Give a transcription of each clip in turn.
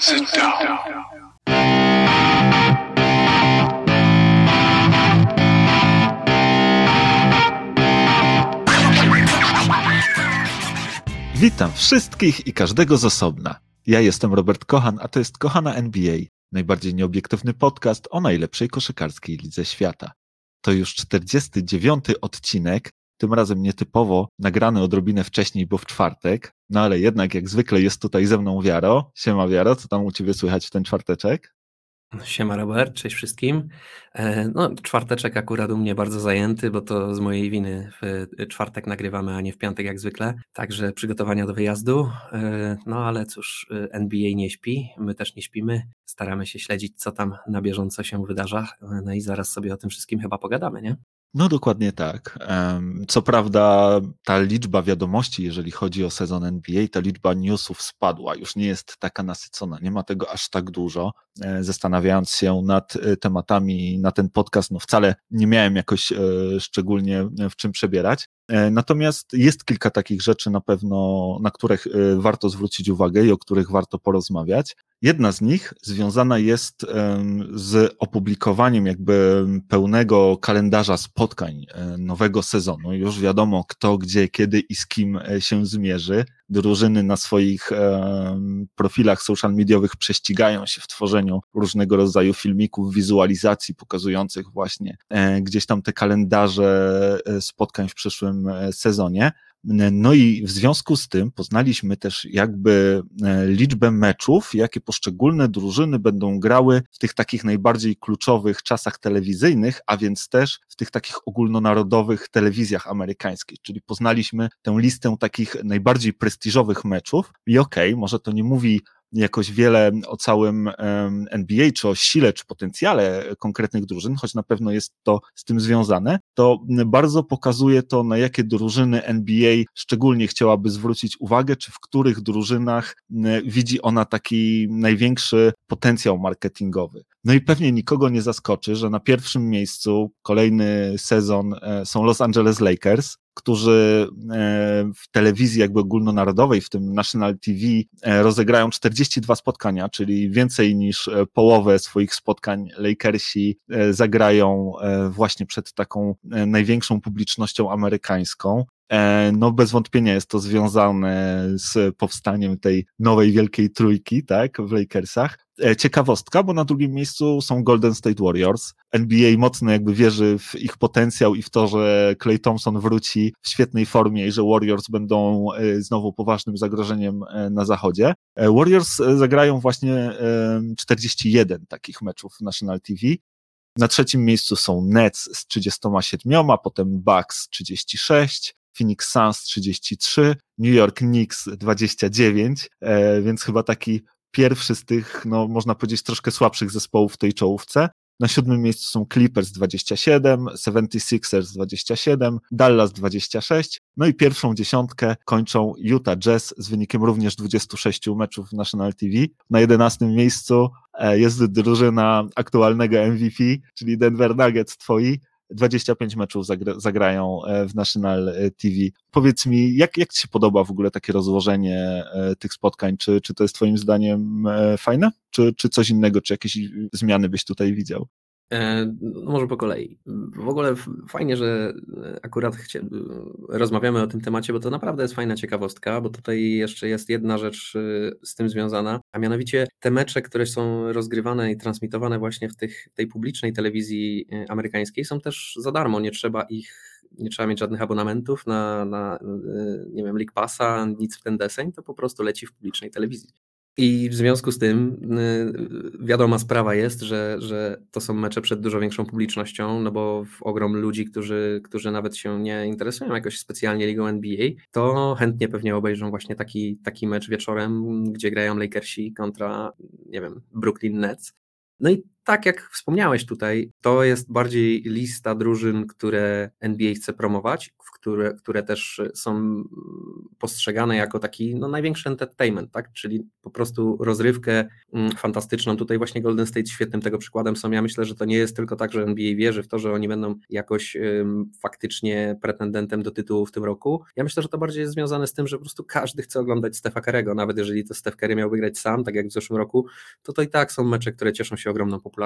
Sit down. Witam wszystkich i każdego z osobna. Ja jestem Robert Kochan, a to jest Kochana NBA, najbardziej nieobiektywny podcast o najlepszej koszykarskiej lidze świata. To już 49. odcinek, tym razem nietypowo nagrany odrobinę wcześniej, bo w czwartek, no ale jednak jak zwykle jest tutaj ze mną Wiaro. Siema Wiaro, co tam u Ciebie słychać w ten czwarteczek? Siema Robert, cześć wszystkim. E, no, czwarteczek akurat u mnie bardzo zajęty, bo to z mojej winy w czwartek nagrywamy, a nie w piątek jak zwykle. Także przygotowania do wyjazdu. E, no ale cóż, NBA nie śpi, my też nie śpimy. Staramy się śledzić, co tam na bieżąco się wydarza. No i zaraz sobie o tym wszystkim chyba pogadamy, nie? No dokładnie tak. Co prawda ta liczba wiadomości, jeżeli chodzi o sezon NBA, ta liczba newsów spadła, już nie jest taka nasycona, nie ma tego aż tak dużo. E, zastanawiając się nad e, tematami na ten podcast, no wcale nie miałem jakoś e, szczególnie w czym przebierać. Natomiast jest kilka takich rzeczy na pewno, na których warto zwrócić uwagę i o których warto porozmawiać. Jedna z nich związana jest z opublikowaniem jakby pełnego kalendarza spotkań e, nowego sezonu. Już wiadomo kto, gdzie, kiedy i z kim e, się zmierzy. Drużyny na swoich profilach social mediowych prześcigają się w tworzeniu różnego rodzaju filmików, wizualizacji pokazujących właśnie e, gdzieś tam te kalendarze spotkań w przyszłym sezonie. No i w związku z tym poznaliśmy też jakby e, liczbę meczów, jakie poszczególne drużyny będą grały w tych takich najbardziej kluczowych czasach telewizyjnych, a więc też w tych takich ogólnonarodowych telewizjach amerykańskich, czyli poznaliśmy tę listę takich najbardziej prestiżowych meczów i okej, okay, może to nie mówi jakoś wiele o całym NBA, czy o sile, czy potencjale konkretnych drużyn, choć na pewno jest to z tym związane, to bardzo pokazuje to, na jakie drużyny NBA szczególnie chciałaby zwrócić uwagę, czy w których drużynach widzi ona taki największy potencjał marketingowy. No i pewnie nikogo nie zaskoczy, że na pierwszym miejscu kolejny sezon e, są Los Angeles Lakers, którzy e, w telewizji jakby ogólnonarodowej, w tym National TV, e, rozegrają 42 spotkania, czyli więcej niż e, połowę swoich spotkań Lakersi zagrają właśnie przed taką największą publicznością amerykańską. No, bez wątpienia jest to związane z powstaniem tej nowej wielkiej trójki, tak, w Lakersach. E, ciekawostka, bo na drugim miejscu są Golden State Warriors. NBA mocno jakby wierzy w ich potencjał i w to, że Clay Thompson wróci w świetnej formie i że Warriors będą e, znowu poważnym zagrożeniem e, na zachodzie. Warriors zagrają właśnie 41 takich meczów w National TV. Na trzecim miejscu są Nets z 37, potem Bucks 36, Phoenix Suns 33, New York Knicks 29, więc chyba taki pierwszy z tych, no można powiedzieć, troszkę słabszych zespołów w tej czołówce. Na siódmym miejscu są Clippers 27, 76ers 27, Dallas 26, no i pierwszą dziesiątkę kończą Utah Jazz z wynikiem również 26 meczów w National TV. Na jedenastym miejscu e, jest drużyna aktualnego MVP, czyli Denver Nuggets twoi, 25 meczów zagra, zagrają e, w National e, TV. Powiedz mi, jak, jak Ci się podoba w ogóle takie rozłożenie e, tych spotkań? Czy, czy to jest Twoim zdaniem fajne? Czy, czy coś innego, czy jakieś zmiany byś tutaj widział? E, no może po kolei. W ogóle fajnie, że akurat rozmawiamy o tym temacie, bo to naprawdę jest fajna ciekawostka, bo tutaj jeszcze jest jedna rzecz y, z tym związana, a mianowicie te mecze, które są rozgrywane i transmitowane właśnie w tych, tej publicznej telewizji amerykańskiej są też za darmo, nie trzeba ich nie trzeba mieć żadnych abonamentów na, na nie wiem, League Passa, nic w ten deseń, to po prostu leci w publicznej telewizji. I w związku z tym y, wiadoma sprawa jest, że, że to są mecze przed dużo większą publicznością, no bo w ogrom ludzi, którzy, którzy nawet się nie interesują jakoś specjalnie ligą NBA, to chętnie pewnie obejrzą właśnie taki, taki mecz wieczorem, gdzie grają Lakersi kontra, nie wiem, Brooklyn Nets. No i tak jak wspomniałeś tutaj, to jest bardziej lista drużyn, które NBA chce promować, które, które też są postrzegane jako taki no, największy entertainment, tak? czyli po prostu rozrywkę mm, fantastyczną. Tutaj właśnie Golden State świetnym tego przykładem są. Ja myślę, że to nie jest tylko tak, że NBA wierzy w to, że oni będą jakoś faktycznie pretendentem do tytułu w tym roku. Ja myślę, że to bardziej jest związane z tym, że po prostu każdy chce oglądać Stefa Kerego, nawet jeżeli to Steph Curry miał wygrać sam, tak jak w zeszłym roku, to to i tak są mecze, które cieszą się ogromną popularnością.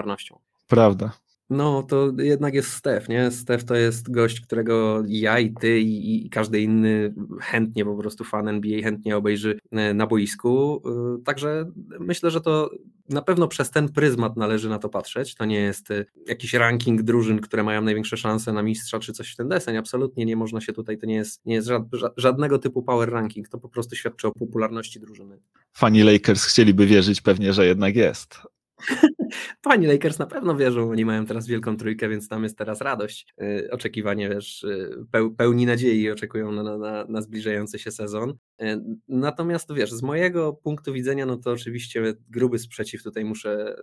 Prawda. No, to jednak jest Stef, nie? Stef to jest gość, którego ja i ty i, i, każdy inny chętnie po prostu fan NBA chętnie obejrzy e, na boisku. E, także myślę, że to na pewno przez ten pryzmat należy na to patrzeć. To nie jest e, jakiś ranking drużyn, które mają największe szanse na mistrza czy coś w ten deseń. Absolutnie nie można się tutaj, to nie jest, nie jest żadnego typu power ranking. To po prostu świadczy o popularności drużyny. Fani Lakers chcieliby wierzyć pewnie, że jednak jest. Pani Lakers na pewno wierzą, oni mają teraz wielką trójkę, więc tam jest teraz radość, yy, oczekiwanie, wiesz, yy, pełni nadziei oczekują na, na, na zbliżający się sezon. Yy, natomiast wiesz, z mojego punktu widzenia, no to oczywiście gruby sprzeciw tutaj muszę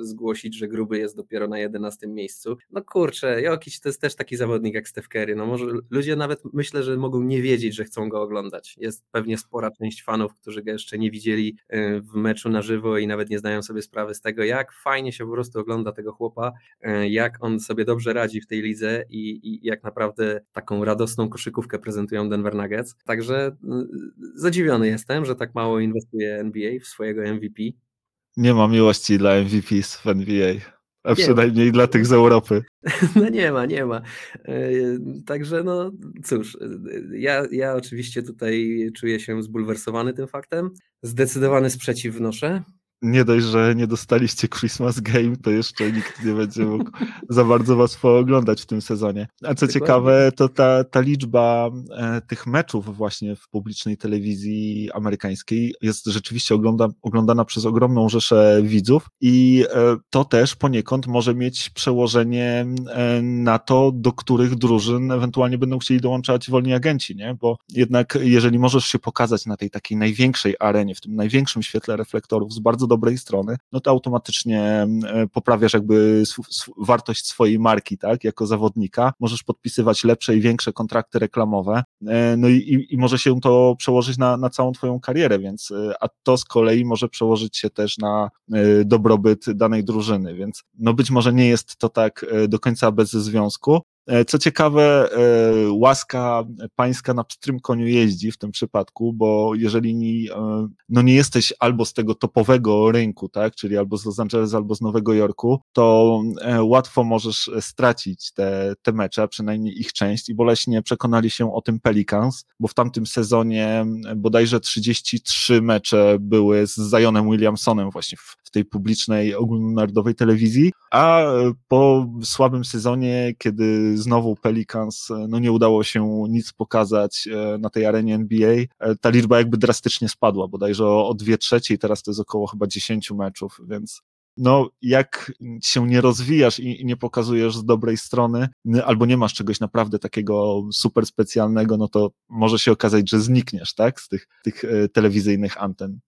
y, zgłosić, że gruby jest dopiero na 11 miejscu. No kurczę, Jokic to jest też taki zawodnik jak Steph Curry, no może ludzie nawet myślę, że mogą nie wiedzieć, że chcą go oglądać. Jest pewnie spora część fanów, którzy go jeszcze nie widzieli y, w meczu na żywo i nawet nie zdają sobie sprawy z tego, jak fajnie się po prostu ogląda tego chłopa, e, jak on sobie dobrze radzi w tej lidze i, i jak naprawdę taką radosną koszykówkę prezentują Denver Nuggets. Także zadziwiony jestem, że tak mało inwestuje NBA w swojego MVP. Nie ma miłości dla MVP w NBA. A przynajmniej dla tych z Europy. No nie ma, nie ma. E, także no cóż, ja, ja oczywiście tutaj czuję się zbulwersowany tym faktem. Zdecydowany sprzeciw wnoszę nie dość, że nie dostaliście Christmas Game, to jeszcze nikt nie będzie mógł za bardzo was pooglądać w tym sezonie. A co ciekawe, to ta, ta liczba e, tych meczów właśnie w publicznej telewizji amerykańskiej jest rzeczywiście ogląda, oglądana przez ogromną rzeszę widzów i e, to też poniekąd może mieć przełożenie e, na to, do których drużyn ewentualnie będą chcieli dołączać wolni agenci, nie? Bo jednak jeżeli możesz się pokazać na tej takiej największej arenie, w tym największym świetle reflektorów z bardzo dobrej strony, no to automatycznie e, poprawiasz jakby wartość swojej marki, tak, jako zawodnika. Możesz podpisywać lepsze i większe kontrakty reklamowe, e, no i, i może się to przełożyć na, na całą twoją karierę, więc, e, a to z kolei może przełożyć się też na dobrobyt danej drużyny, więc no być może nie jest to tak do końca bez związku, co ciekawe, e, łaska pańska na pstrym koniu jeździ w tym przypadku, bo jeżeli e, no nie jesteś albo z tego topowego rynku, tak, czyli albo z Los Angeles, albo z Nowego Jorku, to łatwo możesz stracić te, te mecze, przynajmniej ich część i boleśnie przekonali się o tym Pelicans, bo w tamtym sezonie bodajże 33 mecze były z Zionem Williamsonem właśnie w, w tej publicznej ogólnonarodowej telewizji, a po słabym sezonie, kiedy znowu Pelicans e, no nie udało się nic pokazać e, na tej arenie NBA. E, ta liczba jakby drastycznie spadła, bodajże o, o dwie trzecie teraz to jest około chyba 10 meczów, więc no, jak się nie rozwijasz i, i, nie pokazujesz z dobrej strony, albo nie masz czegoś naprawdę takiego super specjalnego, no to może się okazać, że znikniesz, tak, z tych, tych telewizyjnych anten.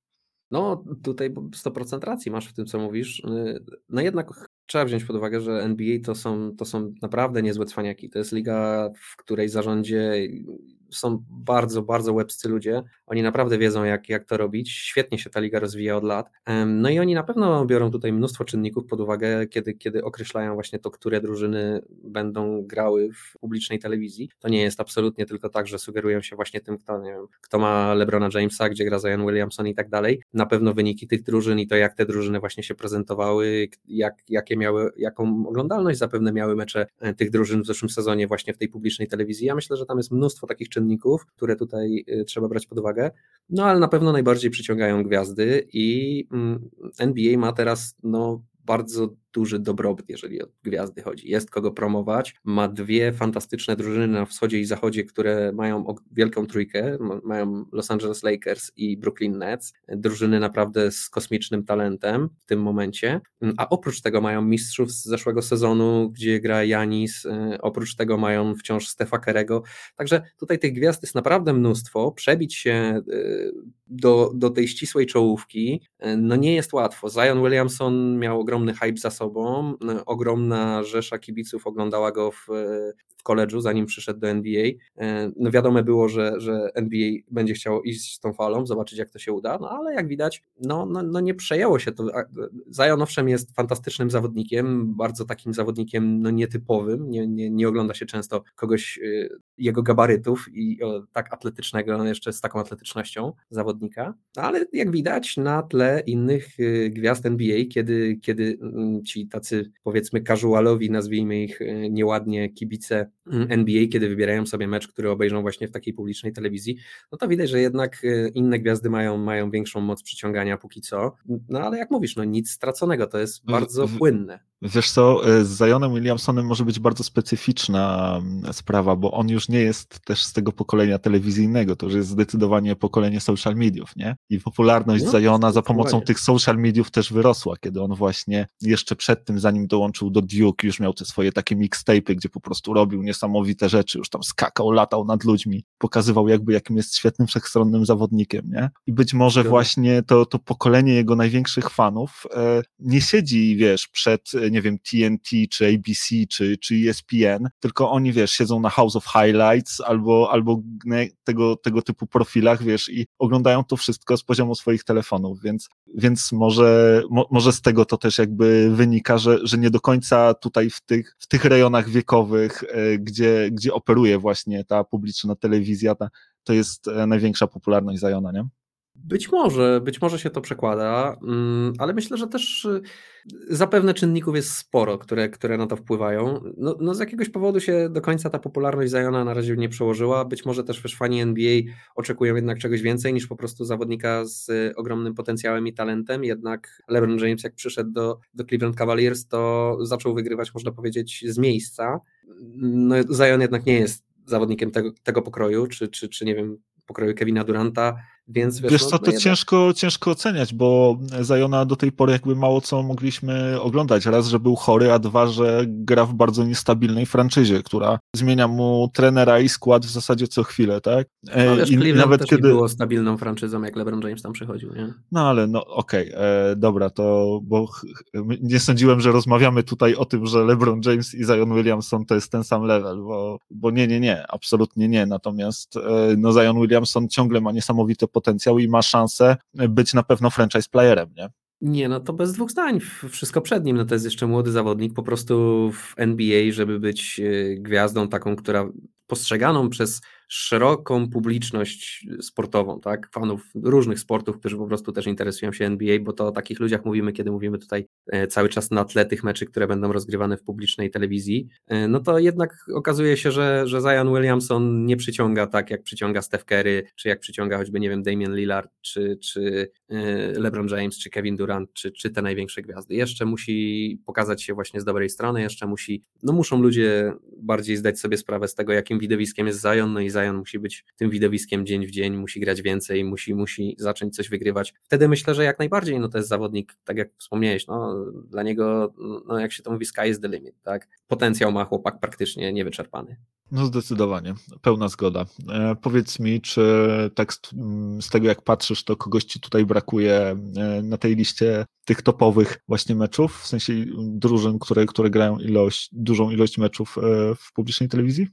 No, tutaj 100% racji masz w tym, co mówisz. No jednak trzeba wziąć pod uwagę, że NBA to są, to są naprawdę niezłe cwaniaki. To jest liga, w której zarządzie są bardzo, bardzo łebscy ludzie. Oni naprawdę wiedzą, jak, jak to robić. Świetnie się ta liga rozwija od lat. No i oni na pewno biorą tutaj mnóstwo czynników pod uwagę, kiedy, kiedy określają właśnie to, które drużyny będą grały w publicznej telewizji. To nie jest absolutnie tylko tak, że sugerują się właśnie tym, kto, nie wiem, kto ma LeBrona Jamesa, gdzie gra Zion Williamson i tak dalej. Na pewno wyniki tych drużyn i to, jak te drużyny właśnie się prezentowały, jak, jakie miały, jaką oglądalność zapewne miały mecze e, tych drużyn w zeszłym sezonie właśnie w tej publicznej telewizji. Ja myślę, że tam jest mnóstwo takich czynników, które tutaj y, trzeba brać pod uwagę. No ale na pewno najbardziej przyciągają gwiazdy i mm, NBA ma teraz no, bardzo duży dobrobyt, jeżeli o gwiazdy chodzi. Jest kogo promować. Ma dwie fantastyczne drużyny na wschodzie i zachodzie, które mają wielką trójkę. Mają Los Angeles Lakers i Brooklyn Nets. Drużyny naprawdę z kosmicznym talentem w tym momencie. A oprócz tego mają mistrzów z zeszłego sezonu, gdzie gra Janis. Oprócz tego mają wciąż Stefa Kerego. Także tutaj tych gwiazd jest naprawdę mnóstwo. Przebić się y, do, do tej ścisłej czołówki no nie jest łatwo. Zion Williamson miał ogromny hype za sobą. Ogromna rzesza kibiców oglądała go w, koledżu, zanim przyszedł do NBA. No wiadome było, że, że NBA będzie chciało iść z tą falą, zobaczyć jak to się uda, no ale jak widać, no, no, no nie przejęło się to. Zion owszem jest fantastycznym zawodnikiem, bardzo takim zawodnikiem no, nietypowym, nie, nie, nie ogląda się często kogoś jego gabarytów i o, tak atletycznego, jeszcze z taką atletycznością zawodnika, no, ale jak widać na tle innych y, gwiazd NBA, kiedy, kiedy mm, ci tacy powiedzmy casualowi, nazwijmy ich nieładnie kibice NBA, kiedy wybierają sobie mecz, który obejrzą właśnie w takiej publicznej telewizji, no to widać, że jednak y, inne gwiazdy mają, mają większą moc przyciągania póki co, no ale jak mówisz, no nic straconego, to jest bardzo płynne. Wiesz co, z Zionem Williamsonem może być bardzo specyficzna sprawa, bo on już nie jest też z tego pokolenia telewizyjnego, to już jest zdecydowanie pokolenie social mediów, nie? I popularność no, Zajona za pomocą tych social mediów też wyrosła, kiedy on właśnie jeszcze przed tym, zanim dołączył do Duke, już miał te swoje takie mixtape'y, gdzie po prostu robił niesamowite rzeczy, już tam skakał, latał nad ludźmi, pokazywał jakby jakim jest świetnym, wszechstronnym zawodnikiem, nie? I być może właśnie to, to pokolenie jego największych fanów e, nie siedzi, wiesz, przed, nie wiem, TNT, czy ABC, czy, czy ESPN, tylko oni, wiesz, siedzą na House of Highlights albo, albo tego, tego typu profilach, wiesz, i oglądają to wszystko z poziomu swoich telefonów, więc, więc może, mo, może z tego to też jakby wynika, że, że nie do końca tutaj w tych, w tych rejonach wiekowych, e, gdzie, gdzie operuje właśnie ta publiczna telewizja, ta, to jest e, największa popularność Zajona, nie? Być może, być może się to przekłada, mm, ale myślę, że też y, zapewne czynników jest sporo, które, które na to wpływają. No, no z jakiegoś powodu się do końca ta popularność Zajona na razie nie przełożyła. Być może też wiesz, fani NBA oczekują jednak czegoś więcej niż po prostu zawodnika z ogromnym potencjałem i talentem. Jednak LeBron James, jak przyszedł do, do Cleveland Cavaliers, to zaczął wygrywać, można powiedzieć, z miejsca. No, Zion jednak nie jest zawodnikiem tego, tego pokroju, czy, czy, czy nie wiem, pokroju Kevina Duranta więc wiesz, wiesz co, no, to no ciężko, ciężko oceniać, bo Zajona do tej pory jakby mało co mogliśmy oglądać. Raz, że był chory, a dwa, że gra w bardzo niestabilnej franczyzie, która zmienia mu trenera i skład w zasadzie co chwilę, tak? E, no, wiesz, I Cleveland nawet też kiedy było stabilną franczyzą, jak LeBron James tam przychodził, nie? No ale no okej, okay, e, dobra, to bo nie sądziłem, że rozmawiamy tutaj o tym, że LeBron James i Zion Williamson to jest ten sam level, bo, bo nie, nie, nie, absolutnie nie. Natomiast e, no Zion Williamson ciągle ma niesamowite potencjał i ma szansę być na pewno franchise playerem, nie? Nie, no to bez dwóch zdań. Wszystko przed nim. No to jest jeszcze młody zawodnik, po prostu w NBA, żeby być e, gwiazdą taką, która postrzeganą przez szeroką publiczność sportową, tak? Fanów różnych sportów, którzy po prostu też interesują się NBA, bo to o takich ludziach mówimy, kiedy mówimy tutaj e, cały czas na tle tych meczy, które będą rozgrywane w publicznej telewizji. E, no to jednak okazuje się, że, że Zion Williamson nie przyciąga tak, jak przyciąga Steph Curry, czy jak przyciąga choćby, nie wiem, Damian Lillard, czy, czy e, LeBron James, czy Kevin Durant, czy, czy te największe gwiazdy. Jeszcze musi pokazać się właśnie z dobrej strony, jeszcze musi, no muszą ludzie bardziej zdać sobie sprawę z tego, jakim widowiskiem jest Zion, no i Zion musi być tym widowiskiem dzień w dzień, musi grać więcej, musi, musi zacząć coś wygrywać. Wtedy myślę, że jak najbardziej no to jest zawodnik, tak jak wspomniałeś, no, dla niego, no, jak się to mówi, sky is the limit, tak? Potencjał ma chłopak praktycznie niewyczerpany. No zdecydowanie, pełna zgoda. E, powiedz mi, czy tekst mm, z tego jak patrzysz, to kogoś ci tutaj brakuje e, na tej liście tych topowych właśnie meczów, w sensie drużyn, które, które grają ilość, dużą ilość meczów e, w publicznej telewizji?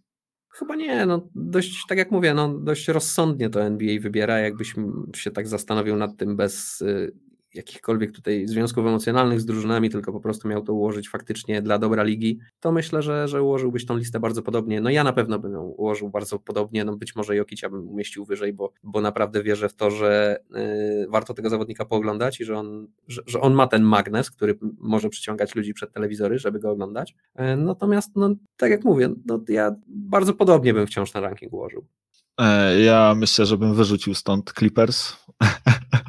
Chyba nie, no dość, tak jak mówię, no dość rozsądnie to NBA wybiera, jakbyś się tak zastanowił nad tym bez y, jakichkolwiek tutaj związków emocjonalnych z drużynami, tylko po prostu miał to ułożyć faktycznie dla dobra ligi, to myślę, że, że ułożyłbyś tą listę bardzo podobnie. No ja na pewno bym ją ułożył bardzo podobnie, no być może Jokicia bym umieścił wyżej, bo, bo naprawdę wierzę w to, że y, warto tego zawodnika pooglądać i że on, że, że, on ma ten magnes, który może przyciągać ludzi przed telewizory, żeby go oglądać. Y, natomiast, no tak jak mówię, no ja bardzo podobnie bym wciąż na ranking ułożył. E, ja myślę, że bym wyrzucił stąd Clippers.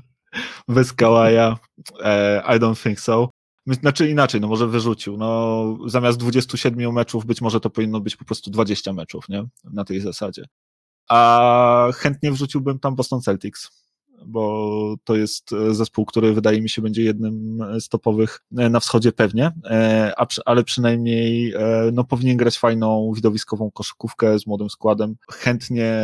bez Kałaja. E, I don't think so. Znaczy inaczej, no może wyrzucił. No, zamiast 27 meczów być może to powinno być po prostu 20 meczów, nie? Na tej zasadzie. A chętnie wrzuciłbym tam Boston Celtics. Bo to jest zespół, który wydaje mi się będzie jednym z topowych na wschodzie pewnie, ale przynajmniej no, powinien grać fajną widowiskową koszykówkę z młodym składem. Chętnie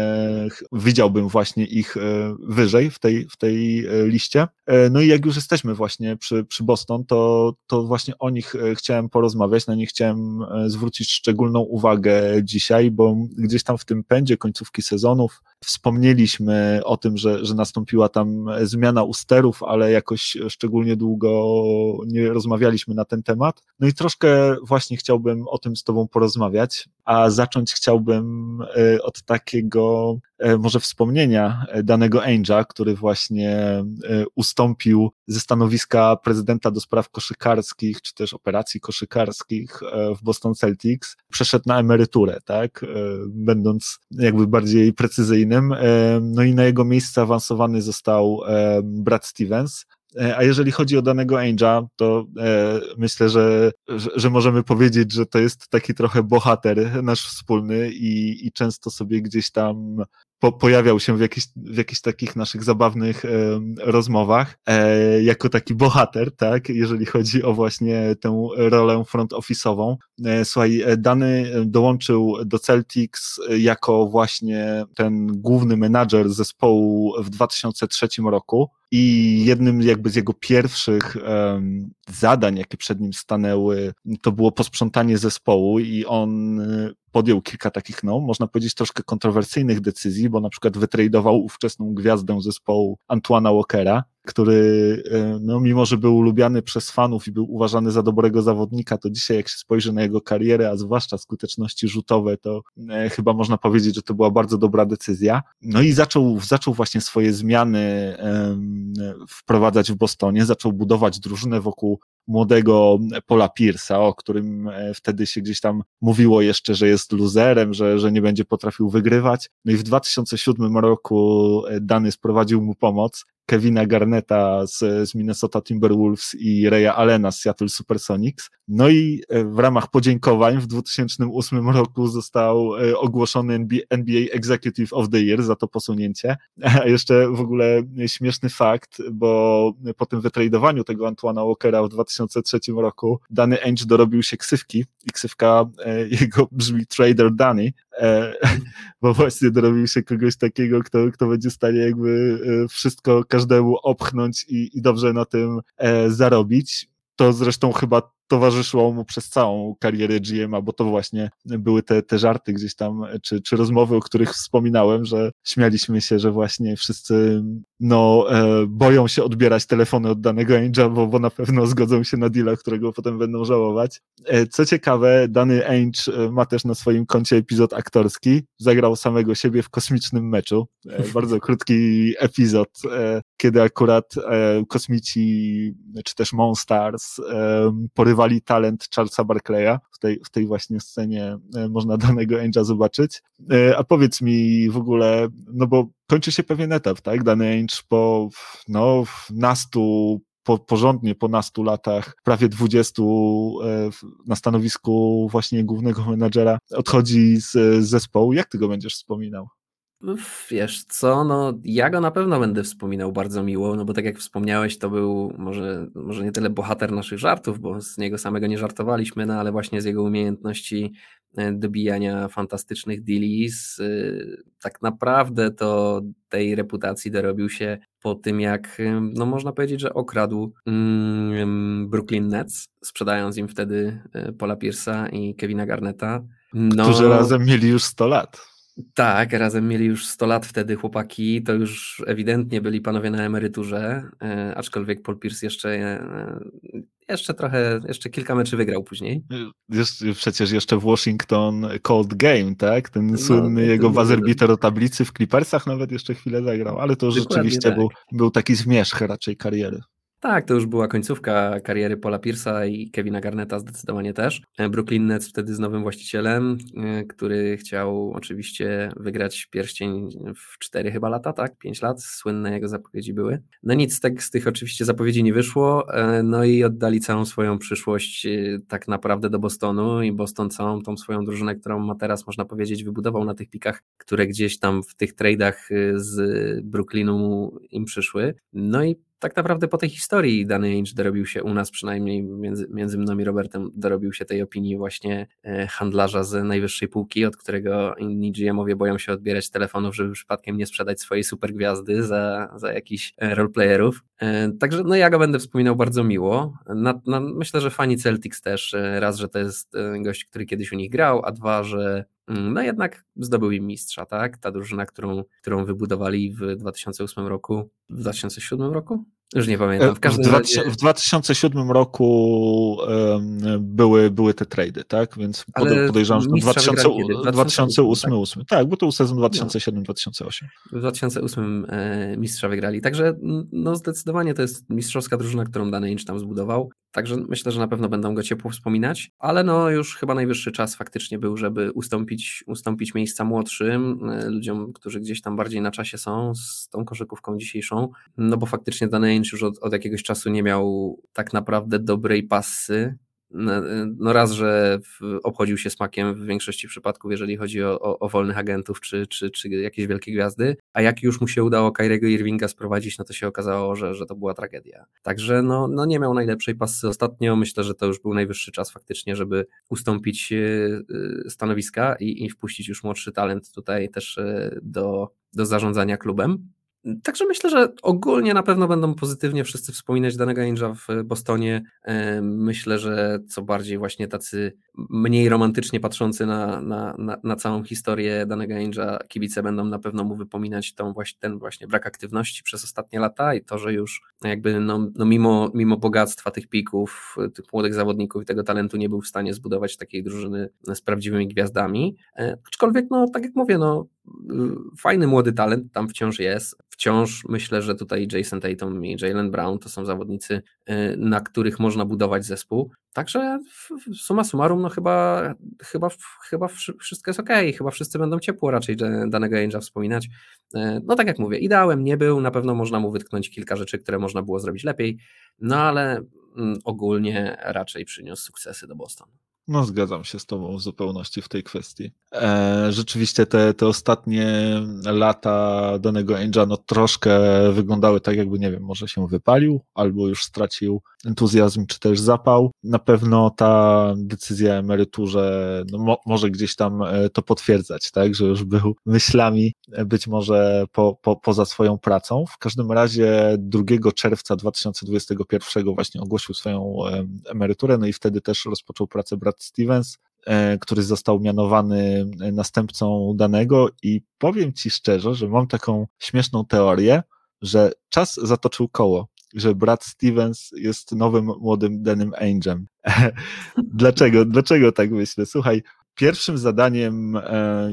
widziałbym właśnie ich wyżej w tej, w tej liście. No i jak już jesteśmy właśnie przy, przy Boston, to, to właśnie o nich chciałem porozmawiać, na nich chciałem zwrócić szczególną uwagę dzisiaj, bo gdzieś tam w tym pędzie końcówki sezonów wspomnieliśmy o tym, że, że nastąpiła tam zmiana usterów, ale jakoś szczególnie długo nie rozmawialiśmy na ten temat. No i troszkę właśnie chciałbym o tym z Tobą porozmawiać, a zacząć chciałbym e, od takiego e, może wspomnienia danego Ainge'a, który właśnie e, ustąpił ze stanowiska prezydenta do spraw koszykarskich, czy też operacji koszykarskich w Boston Celtics, przeszedł na emeryturę, tak, będąc jakby bardziej precyzyjnym, no i na jego miejsce awansowany został Brad Stevens, E, a jeżeli chodzi o danego Angela, to e, myślę, że, że, że, możemy powiedzieć, że to jest taki trochę bohater nasz wspólny i, i często sobie gdzieś tam po, pojawiał się w, jakich, w jakichś takich naszych zabawnych e, rozmowach e, jako taki bohater, tak, jeżeli chodzi o właśnie tę rolę front office'ową. E, słuchaj, e, Dany dołączył do Celtics jako właśnie ten główny menadżer zespołu w 2003 roku i jednym jakby z jego pierwszych um, zadań, jakie przed nim stanęły, to było posprzątanie zespołu i on podjął kilka takich, no, można powiedzieć, troszkę kontrowersyjnych decyzji, bo na przykład wytradował ówczesną gwiazdę zespołu Antoana Walkera, który, e, no, mimo że był lubiany przez fanów i był uważany za dobrego zawodnika, to dzisiaj, jak się spojrzy na jego karierę, a zwłaszcza skuteczności rzutowe, to e, chyba można powiedzieć, że to była bardzo dobra decyzja. No i zaczął, zaczął właśnie swoje zmiany wprowadzać w Bostonie, zaczął budować drużynę wokół młodego Paula Pierce'a, o którym e, wtedy się gdzieś tam mówiło jeszcze, że jest luzerem, że, że nie będzie potrafił wygrywać. No i w 2007 roku Dany sprowadził mu pomoc Kevina Garneta z, z Minnesota Timberwolves i Raya Allena z Seattle Supersonics. No i e, w ramach podziękowań w 2008 roku został e, ogłoszony NBA Executive of the Year za to posunięcie. A jeszcze w ogóle śmieszny fakt, bo po tym wytradowaniu tego Antoana Walkera w 2003 roku Dany Ainge dorobił się ksywki i ksywka e, jego brzmi Trader Danny, bo właśnie dorobił się kogoś takiego, kto, kto będzie w stanie jakby wszystko każdemu opchnąć i, i dobrze na tym e, zarobić. To zresztą chyba towarzyszyło mu przez całą karierę GM'a, bo to właśnie były te, te żarty gdzieś tam, czy, czy rozmowy, o których wspominałem, że śmialiśmy się, że właśnie wszyscy no, e, boją się odbierać telefony od danego Ange'a, bo, bo na pewno zgodzą się na deala, którego potem będą żałować. E, co ciekawe, dany Ange e, ma też na swoim koncie epizod aktorski, zagrał samego siebie w kosmicznym meczu, e, bardzo krótki epizod, e, kiedy akurat e, kosmici, czy też Monstars porywali talent Charlesa Barclaya. W tej, w tej właśnie scenie można danego Ange'a zobaczyć. A powiedz mi w ogóle, no bo kończy się pewien etap, tak? Dany Ange po no, nastu po, porządnie po nastu latach, prawie dwudziestu e, na stanowisku właśnie głównego menadżera odchodzi z, z zespołu. Jak ty go będziesz wspominał? Wiesz co, no ja go na pewno będę wspominał bardzo miło, no bo tak jak wspomniałeś, to był może, może nie tyle bohater naszych żartów, bo z niego samego nie żartowaliśmy, no ale właśnie z jego umiejętności dobijania fantastycznych deals, e, tak naprawdę to tej reputacji dorobił się po tym, jak e, no można powiedzieć, że okradł mm, Brooklyn Nets, sprzedając im wtedy Paula Pierce'a i Kevina Garneta. No, Którzy razem mieli już 100 lat. Tak, razem mieli już 100 lat wtedy chłopaki, to już ewidentnie byli panowie na emeryturze, e, aczkolwiek Paul Pierce jeszcze, e, jeszcze trochę, jeszcze kilka meczy wygrał później. Jest, przecież jeszcze w Washington Cold Game, tak? Ten no, słynny jego bazerbiter o tablicy w Clippersach nawet jeszcze chwilę zagrał, ale to rzeczywiście tak. był, był taki zmierzch raczej kariery. Tak, to już była końcówka kariery Paula Pierce'a i Kevina Garneta zdecydowanie też. E, Brooklyn Nets wtedy z nowym właścicielem, e, który chciał oczywiście wygrać pierścień w 4 chyba lata, tak? 5 lat, słynne jego zapowiedzi były. No nic tak z tych oczywiście zapowiedzi nie wyszło, e, no i oddali całą swoją przyszłość tak naprawdę do Bostonu i Boston całą tą swoją drużynę, którą ma teraz, można powiedzieć, wybudował na tych pikach, które gdzieś tam w tych tradeach z Brooklynu im przyszły. No i tak naprawdę po tej historii dany Ainge dorobił się u nas, przynajmniej między, między mną i Robertem, dorobił się tej opinii właśnie e, handlarza z najwyższej półki, od którego inni GM-owie boją się odbierać telefonów, żeby przypadkiem nie sprzedać swojej super gwiazdy za, za jakichś e, roleplayerów. E, także no ja go będę wspominał bardzo miło. Na, na, myślę, że fani Celtics też, raz, że to jest gość, który kiedyś u nich grał, a dwa, że no jednak zdobył im mistrza, tak? Ta drużyna, którą, którą wybudowali w 2008 roku, w 2007 roku? Już nie pamiętam. W, w, razie... w 2007 roku um, były, były te trady, tak? Więc Ale podejrzewam, że 2000, 2008, 2008, tak? tak, bo to był sezon 2007-2008. W 2008 e, mistrza wygrali. Także no zdecydowanie to jest mistrzowska drużyna, którą dany Inch tam zbudował. Także myślę, że na pewno będą go ciepło wspominać, ale no już chyba najwyższy czas faktycznie był, żeby ustąpić, ustąpić miejsca młodszym, e, ludziom, którzy gdzieś tam bardziej na czasie są z tą koszykówką dzisiejszą, no bo faktycznie dany już od, od jakiegoś czasu nie miał tak naprawdę dobrej pasy no, raz, że obchodził się smakiem w większości przypadków, jeżeli chodzi o, o, o, wolnych agentów czy, czy, czy jakieś wielkie gwiazdy, a jak już mu się udało Kairiego Irvinga sprowadzić, no to się okazało, że, że to była tragedia. Także no, no nie miał najlepszej pasy ostatnio, myślę, że to już był najwyższy czas faktycznie, żeby ustąpić e, e, stanowiska i, i wpuścić już młodszy talent tutaj też e, do, do zarządzania klubem. Także myślę, że ogólnie na pewno będą pozytywnie wszyscy wspominać danego Ainge'a w Bostonie. Myślę, że co bardziej właśnie tacy mniej romantycznie patrzący na, na, na, na całą historię danego Ainge'a kibice będą na pewno mu wypominać tą właśnie, ten właśnie brak aktywności przez ostatnie lata i to, że już jakby no, no mimo, mimo bogactwa tych pików, tych młodych zawodników i tego talentu nie był w stanie zbudować takiej drużyny z prawdziwymi gwiazdami. E, aczkolwiek, no tak jak mówię, no fajny młody talent tam wciąż jest. Wciąż myślę, że tutaj Jason Tatum i Jalen Brown to są zawodnicy, y, na których można budować zespół. Także suma summarum, no chyba, chyba, chyba wszystko jest ok. Chyba wszyscy będą ciepło raczej danego Angel'a wspominać. Y, no tak jak mówię, ideałem nie był, na pewno można mu wytknąć kilka rzeczy, które można było zrobić lepiej, no ale mm, ogólnie raczej przyniósł sukcesy do Boston. No, zgadzam się z Tobą w zupełności w tej kwestii. E, rzeczywiście te, te ostatnie lata danego Angela no, troszkę wyglądały tak, jakby, nie wiem, może się wypalił, albo już stracił entuzjazm, czy też zapał. Na pewno ta decyzja o emeryturze no, mo, może gdzieś tam e, to potwierdzać, tak, że już był myślami e, być może po, po, poza swoją pracą. W każdym razie 2 czerwca 2021 właśnie ogłosił swoją emeryturę, no i wtedy też rozpoczął pracę Brad Stevens, e, który został mianowany e, następcą danego i powiem Ci szczerze, że mam taką śmieszną teorię, że czas zatoczył koło, że Brad Stevens jest nowym młodym Danym Angelem. Dlaczego? Dlaczego tak myślę? Słuchaj, pierwszym zadaniem e,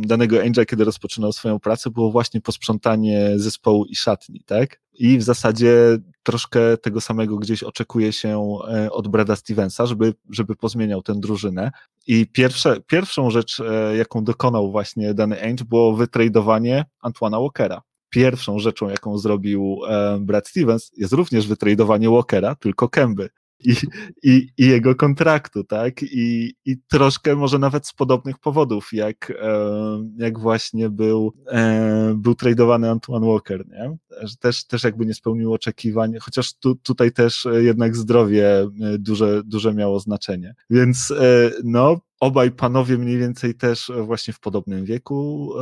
danego Angela, kiedy rozpoczynał swoją pracę, było właśnie posprzątanie zespołu i szatni, tak? I w zasadzie troszkę tego samego gdzieś oczekuje się e, od Brada Stevensa, żeby, żeby pozmieniał tę drużynę. I pierwsze, pierwszą rzecz, e, jaką dokonał właśnie dany Ainge, było wytradowanie Antoana Walkera. Pierwszą rzeczą, jaką zrobił e, Brad Stevens, jest również wytradowanie Walkera, tylko Kemby i, i, i jego kontraktu, tak? I, I troszkę może nawet z podobnych powodów, jak, e, jak właśnie był, e, był tradowany Antoine Walker, nie? Że też, też jakby nie spełnił oczekiwań, chociaż tu, tutaj też jednak zdrowie duże, duże miało znaczenie. Więc e, no, obaj panowie mniej więcej też właśnie w podobnym wieku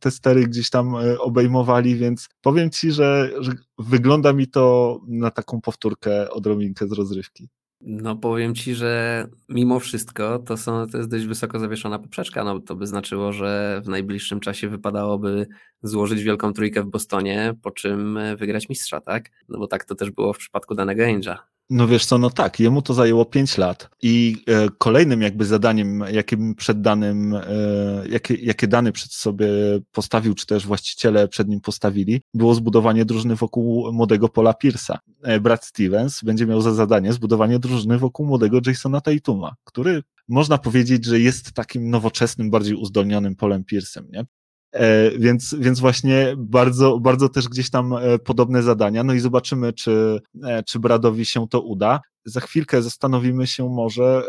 te stery gdzieś tam obejmowali, więc powiem ci, że, że wygląda mi to na taką powtórkę odrobinkę z rozrywki. No powiem ci, że mimo wszystko to, są, to jest dość wysoko zawieszona poprzeczka, no to by znaczyło, że w najbliższym czasie wypadałoby złożyć wielką trójkę w Bostonie, po czym wygrać mistrza, tak? No bo tak to też było w przypadku danego Angela. No wiesz co, no tak, jemu to zajęło 5 lat i e, kolejnym jakby zadaniem, jakim przed danym, e, jakie, jakie dany przed sobie postawił, czy też właściciele przed nim postawili, było zbudowanie drużyny wokół młodego Paula Pierce'a. E, Brad Stevens będzie miał za zadanie zbudowanie drużyny wokół młodego Jasona Tatuma, który można powiedzieć, że jest takim nowoczesnym, bardziej uzdolnionym Polem Pierce'em, nie? E, więc, więc właśnie bardzo, bardzo też gdzieś tam e, podobne zadania. No i zobaczymy, czy, e, czy Bradowi się to uda. Za chwilkę zastanowimy się może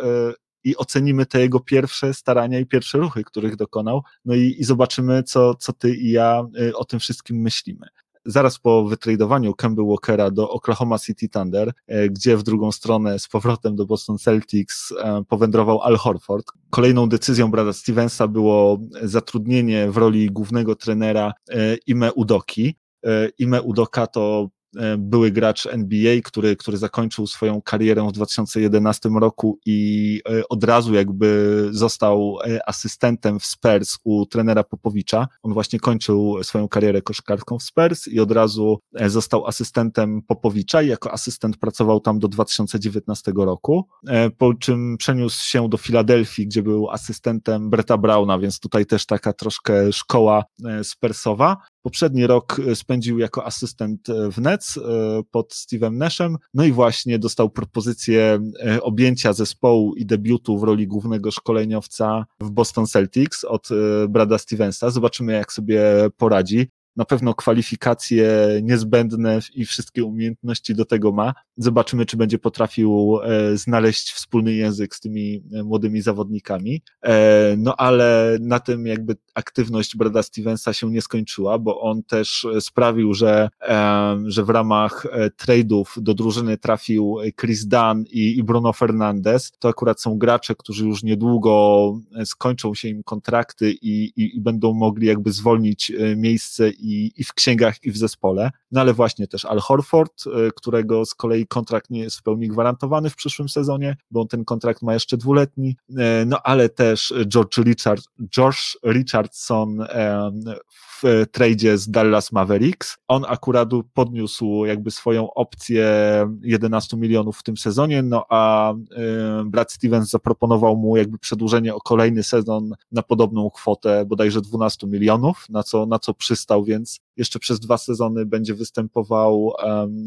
i ocenimy te jego pierwsze starania i pierwsze ruchy, których dokonał. No i, i zobaczymy, co, co ty i ja o tym wszystkim myślimy zaraz po wytradowaniu Kemba Walkera do Oklahoma City Thunder, e, gdzie w drugą stronę z powrotem do Boston Celtics e, powędrował Al Horford. Kolejną decyzją Brada Stevensa było zatrudnienie w roli głównego trenera e, Ime Udoki. Ime Udoka to były gracz NBA, który, który zakończył swoją karierę w 2011 roku i e, od razu jakby został e, asystentem w Spurs u trenera Popowicza. On właśnie kończył swoją karierę koszkarską w Spurs i od razu został asystentem Popowicza i jako asystent pracował tam do 2019 roku, po czym przeniósł się do Filadelfii, gdzie był asystentem Bretta Browna, więc tutaj też taka troszkę szkoła Spursowa. Poprzedni rok e, spędził jako asystent e, w Nets e, pod Steve'em Nashem, no i właśnie dostał propozycję objęcia zespołu i debiutu w roli głównego szkoleniowca w Boston Celtics od Brada Stevensa. Zobaczymy, jak sobie poradzi na pewno kwalifikacje niezbędne i wszystkie umiejętności do tego ma. Zobaczymy, czy będzie potrafił e, znaleźć wspólny język z tymi e, młodymi zawodnikami. E, no ale na tym jakby aktywność Brada Stevensa się nie skończyła, bo on też sprawił, że, że w ramach trade'ów do drużyny trafił Chris Dunn i, Bruno Fernandez. To akurat są gracze, którzy już niedługo skończą się im kontrakty i, i, i będą mogli jakby zwolnić miejsce i i, i w księgach, i w zespole. No ale właśnie też Al Horford, y, którego z kolei kontrakt nie jest w pełni gwarantowany w przyszłym sezonie, bo ten kontrakt ma jeszcze dwuletni. Y, no ale też George, Richard, George Richardson w tradzie z Dallas Mavericks. On akurat podniósł jakby swoją opcję 11 milionów w tym sezonie, no a y, Brad Stevens zaproponował mu jakby przedłużenie o kolejny sezon na podobną kwotę, bodajże 12 milionów, na co, na co przystał, więc jeszcze przez dwa sezony będzie występował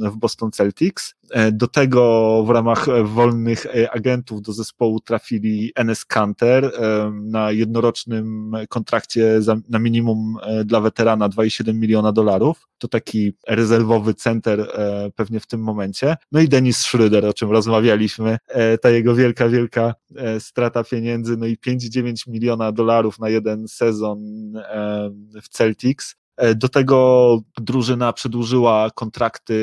w Boston Celtics. E, do tego w ramach wolnych e, agentów do zespołu trafili NS Canter na jednorocznym kontrakcie na minimum e, dla weterana 2,7 miliona dolarów. To taki rezerwowy center pewnie w tym momencie. No i Denis Schröder, o czym rozmawialiśmy, ta jego wielka, wielka strata pieniędzy, no i 5,9 miliona dolarów na jeden sezon w Celtics. E, do tego drużyna przedłużyła kontrakty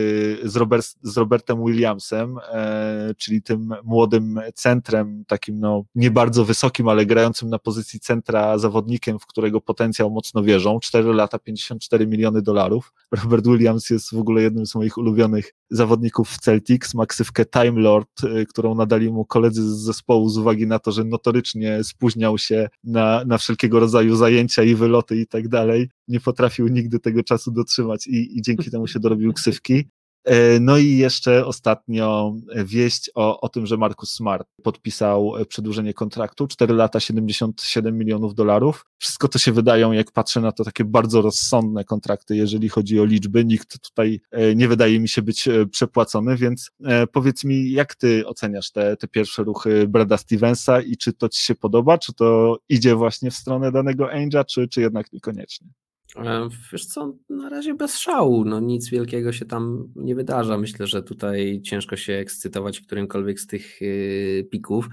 z, Robert, z Robertem Williamsem, e, czyli tym młodym centrem, takim no nie bardzo wysokim, ale grającym na pozycji centra zawodnikiem, w którego potencjał mocno wierzą. 4 lata, 54 miliony dolarów. Robert Williams jest w ogóle jednym z moich ulubionych zawodników w Celtics. Ma ksywkę Time Lord, e, którą nadali mu koledzy z zespołu z uwagi na to, że notorycznie spóźniał się na, na wszelkiego rodzaju zajęcia i wyloty i tak dalej. Nie potrafił nigdy tego czasu dotrzymać i, i dzięki temu się dorobił ksywki. E, no i jeszcze ostatnio wieść o, o tym, że Marcus Smart podpisał przedłużenie kontraktu, 4 lata 77 milionów dolarów. Wszystko to się wydają, jak patrzę na to, takie bardzo rozsądne kontrakty, jeżeli chodzi o liczby. Nikt tutaj e, nie wydaje mi się być e, przepłacony, więc powiedz mi, jak ty oceniasz te, te pierwsze ruchy Brada Stevensa i czy to ci się podoba, czy to idzie właśnie w stronę danego Angela, czy, czy jednak niekoniecznie? E, wiesz co, na razie bez szału, no nic wielkiego się tam nie wydarza. Myślę, że tutaj ciężko się ekscytować którymkolwiek z tych y, pików.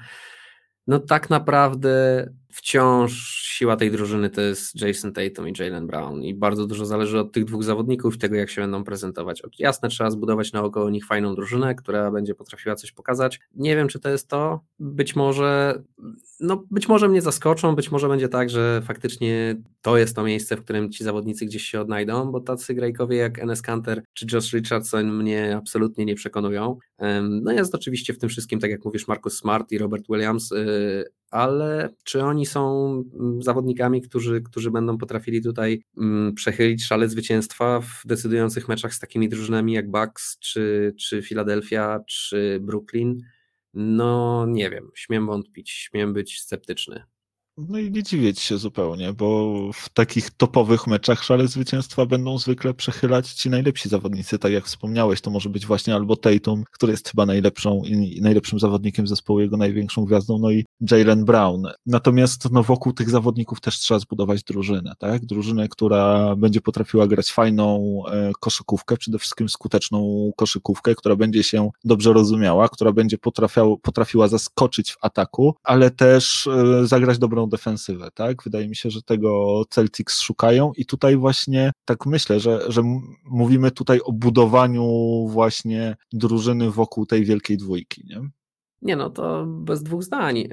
No tak naprawdę wciąż siła tej drużyny to jest Jason Tatum i Jalen Brown i bardzo dużo zależy od tych dwóch zawodników, tego jak się będą prezentować. Jasne, trzeba zbudować naokoło nich fajną drużynę, która będzie potrafiła coś pokazać. Nie wiem, czy to jest to. Być może, no być może mnie zaskoczą, być może będzie tak, że faktycznie to jest to miejsce, w którym ci zawodnicy gdzieś się odnajdą, bo tacy grajkowie jak Enes Kanter czy Josh Richardson mnie absolutnie nie przekonują. No jest oczywiście w tym wszystkim, tak jak mówisz, Marcus Smart i Robert Williams, y, ale czy oni są mm, zawodnikami, którzy, którzy będą potrafili tutaj mm, przechylić szale zwycięstwa w decydujących meczach z takimi drużynami jak Bucks, czy, czy Philadelphia, czy Brooklyn? No nie wiem, śmiem wątpić, śmiem być sceptyczny. No i nie dziwić się zupełnie, bo w takich topowych meczach szale zwycięstwa będą zwykle przechylać ci najlepsi zawodnicy. Tak jak wspomniałeś, to może być właśnie albo Tatum, który jest chyba najlepszą i najlepszym zawodnikiem zespołu, jego największą gwiazdą, no i Jalen Brown. Natomiast no, wokół tych zawodników też trzeba zbudować drużynę, tak? Drużynę, która będzie potrafiła grać fajną e, koszykówkę, przede wszystkim skuteczną koszykówkę, która będzie się dobrze rozumiała, która będzie potrafiła zaskoczyć w ataku, ale też e, zagrać dobrą defensywę, tak? Wydaje mi się, że tego Celtics szukają i tutaj właśnie tak myślę, że, że mówimy tutaj o budowaniu właśnie drużyny wokół tej wielkiej dwójki, nie? Nie, no to bez dwóch zdań.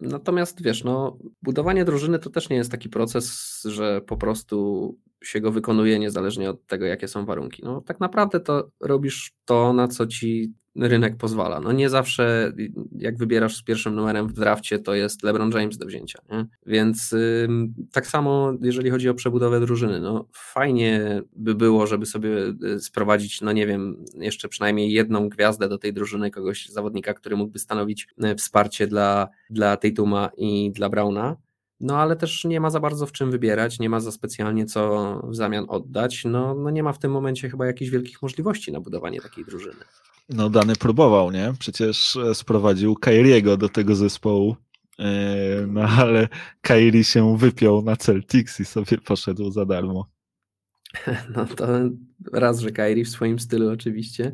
Natomiast wiesz, no, budowanie drużyny to też nie jest taki proces, że po prostu się go wykonuje niezależnie od tego, jakie są warunki. No, tak naprawdę to robisz to, na co ci rynek pozwala. No nie zawsze jak wybierasz z pierwszym numerem w drafcie, to jest LeBron James do wzięcia. Nie? Więc y, tak samo jeżeli chodzi o przebudowę drużyny, no fajnie by było, żeby sobie y, sprowadzić, no nie wiem, jeszcze przynajmniej jedną gwiazdę do tej drużyny, kogoś zawodnika, który mógłby stanowić y, wsparcie dla, dla Tatuma i dla Browna. No ale też nie ma za bardzo w czym wybierać, nie ma za specjalnie co w zamian oddać. No, no nie ma w tym momencie chyba jakichś wielkich możliwości na budowanie takiej drużyny. No Dany próbował, nie? Przecież e, sprowadził Kairiego do tego zespołu. E, no ale Kairi się wypiął na Celtics i sobie poszedł za darmo. No to raz, że Kairi w swoim stylu oczywiście,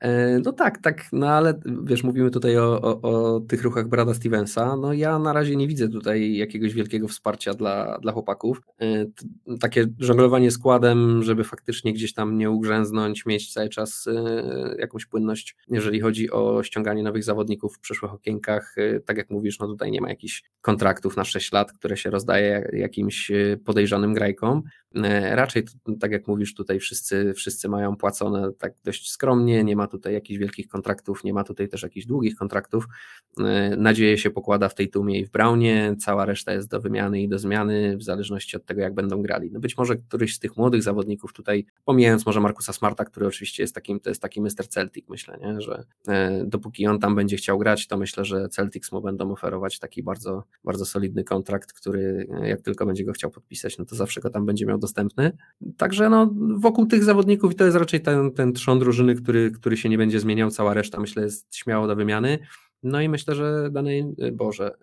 E, no tak, tak, no ale wiesz, mówimy tutaj o, o, o, tych ruchach Brada Stevensa. No ja na razie nie widzę tutaj jakiegoś wielkiego wsparcia dla, dla chłopaków. E, takie żonglowanie składem, żeby faktycznie gdzieś tam nie ugrzęznąć, mieć cały czas e, jakąś płynność, jeżeli chodzi o ściąganie nowych zawodników w przyszłych okienkach. Tak jak mówisz, no tutaj nie ma jakichś kontraktów na 6 lat, które się rozdaje jakimś podejrzanym grajkom. Raczej, tak jak mówisz, tutaj wszyscy, wszyscy mają płacone tak dość skromnie, nie ma tutaj jakichś wielkich kontraktów, nie ma tutaj też jakichś długich kontraktów. E, nadzieję się pokłada w tej Tumie i w Brownie, cała reszta jest do wymiany i do zmiany w zależności od tego, jak będą grali. No być może któryś z tych młodych zawodników tutaj, pomijając może Markusa Smarta, który oczywiście jest takim, to jest taki Mr. Celtic, myślę, nie? że e, dopóki on tam będzie chciał grać, to myślę, że Celtics mu będą oferować taki bardzo, bardzo solidny kontrakt, który e, jak tylko będzie go chciał podpisać, no to zawsze go tam będzie miał dostępny. Także no, wokół tych zawodników i to jest raczej ten, ten trzon drużyny, który, który się nie będzie zmieniał, cała reszta myślę jest śmiało do wymiany. No i myślę, że dany, y, Boże,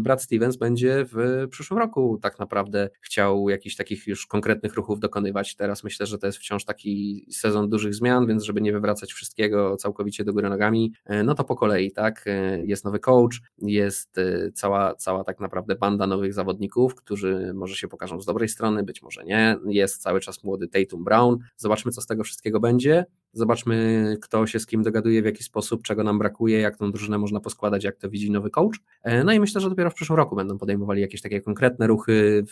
Brad Stevens będzie w przyszłym roku tak naprawdę chciał jakichś takich już konkretnych ruchów dokonywać. Teraz myślę, że to jest wciąż taki sezon dużych zmian, więc żeby nie wywracać wszystkiego całkowicie do góry nogami, y, no to po kolei, tak, y, jest nowy coach, jest cała, cała tak naprawdę banda nowych zawodników, którzy może się pokażą z dobrej strony, być może nie, jest cały czas młody Tatum Brown, zobaczmy co z tego wszystkiego będzie, zobaczmy kto się z kim dogaduje, w jaki sposób, czego nam brakuje, jak tą drużynę można poskładać, jak to widzi nowy coach. E, no i myślę, że dopiero w przyszłym roku będą podejmowali jakieś takie konkretne ruchy,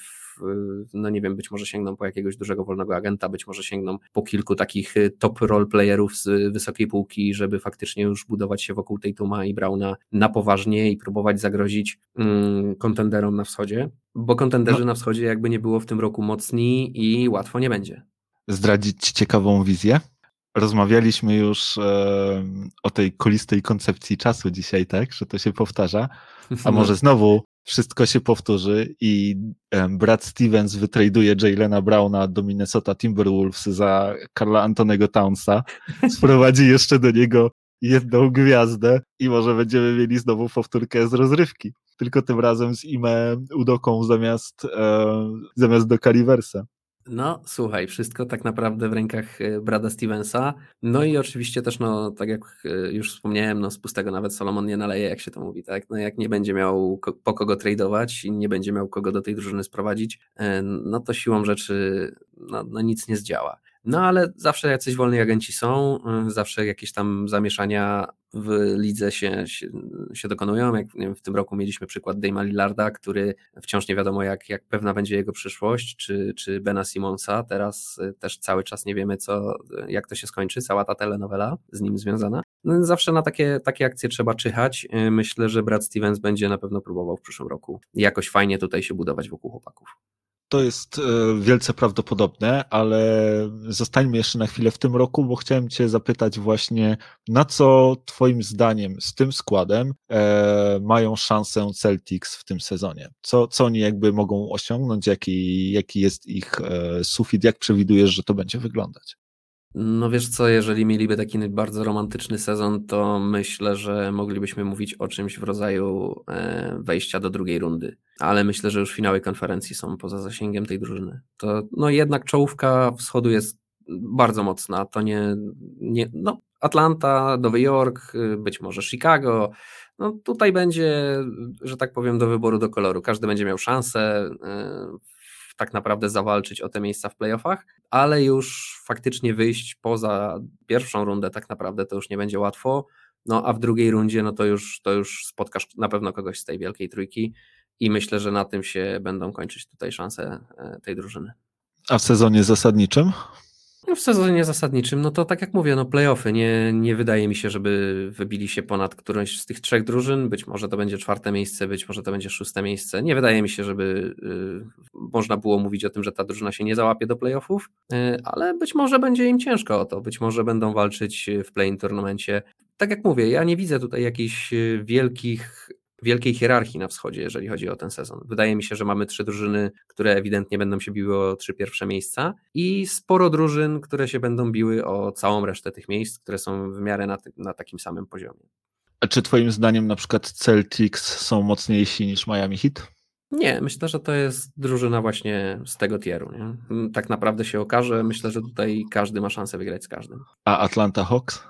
no nie wiem, być może sięgną po jakiegoś dużego wolnego agenta, być może sięgną po kilku takich e, top role playerów z wysokiej półki, żeby faktycznie już budować się wokół tej Tuma i Brauna na poważnie i próbować zagrozić mm, kontenderom na wschodzie, bo kontenderzy no. na wschodzie jakby nie było w tym roku mocni i łatwo nie będzie. Zdradzić ciekawą wizję? Rozmawialiśmy już e, o tej kolistej koncepcji czasu dzisiaj, tak? Że to się powtarza. A może znowu wszystko się powtórzy i e, Brad Stevens wytraduje Jaylena Browna do Minnesota Timberwolves za Karla Antonego Townsa, sprowadzi jeszcze do niego jedną gwiazdę i może będziemy mieli znowu powtórkę z rozrywki. Tylko tym razem z Ime Udoką zamiast, e, zamiast do Caliversa. No, słuchaj, wszystko tak naprawdę w rękach e, Brada Stevensa. No i oczywiście też, no, tak jak e, już wspomniałem, no, z pustego nawet Solomon nie naleje, jak się to mówi, tak? No, jak nie będzie miał po kogo tradować i nie będzie miał kogo do tej drużyny sprowadzić, e, no to siłą rzeczy no, no nic nie zdziała. No ale zawsze jacyś wolni agenci są, y, zawsze jakieś tam zamieszania w lidze się, się, się dokonują. Jak wiem, w tym roku mieliśmy przykład Dama Lillarda, który wciąż nie wiadomo, jak, jak pewna będzie jego przyszłość, czy, czy Bena Simonsa. Teraz y, też cały czas nie wiemy, co, jak to się skończy, cała ta telenowela z nim związana. No, zawsze na takie, takie akcje trzeba czyhać. Y, myślę, że Brad Stevens będzie na pewno próbował w przyszłym roku jakoś fajnie tutaj się budować wokół chłopaków. To jest e, wielce prawdopodobne, ale zostańmy jeszcze na chwilę w tym roku, bo chciałem Cię zapytać właśnie, na co Twoim zdaniem z tym składem e, mają szansę Celtics w tym sezonie? Co, co oni jakby mogą osiągnąć? Jaki, jaki jest ich e, sufit? Jak przewidujesz, że to będzie wyglądać? No wiesz co, jeżeli mieliby taki bardzo romantyczny sezon, to myślę, że moglibyśmy mówić o czymś w rodzaju e, wejścia do drugiej rundy. Ale myślę, że już finały konferencji są poza zasięgiem tej drużyny. To no jednak czołówka wschodu jest bardzo mocna. To nie, nie no Atlanta, Nowy Jork, być może Chicago. No tutaj będzie, że tak powiem, do wyboru do koloru. Każdy będzie miał szansę e, tak naprawdę zawalczyć o te miejsca w playoffach, ale już faktycznie wyjść poza pierwszą rundę tak naprawdę to już nie będzie łatwo. No a w drugiej rundzie no to już, to już spotkasz na pewno kogoś z tej wielkiej trójki i myślę, że na tym się będą kończyć tutaj szanse e, tej drużyny. A w sezonie zasadniczym? No w sezonie zasadniczym, no to tak jak mówię, no playoffy, nie, nie wydaje mi się, żeby wybili się ponad którąś z tych trzech drużyn, być może to będzie czwarte miejsce, być może to będzie szóste miejsce, nie wydaje mi się, żeby y, można było mówić o tym, że ta drużyna się nie załapie do playoffów, y, ale być może będzie im ciężko o to, być może będą walczyć w play-in turnamencie. Tak jak mówię, ja nie widzę tutaj jakichś y, wielkich wielkiej hierarchii na wschodzie, jeżeli chodzi o ten sezon. Wydaje mi się, że mamy trzy drużyny, które ewidentnie będą się biły o trzy pierwsze miejsca i sporo drużyn, które się będą biły o całą resztę tych miejsc, które są w miarę na, na takim samym poziomie. A czy twoim zdaniem na przykład Celtics są mocniejsi niż Miami Heat? Nie, myślę, że to jest drużyna właśnie z tego tieru. Nie? Tak naprawdę się okaże. Myślę, że tutaj każdy ma szansę wygrać z każdym. A Atlanta Hawks?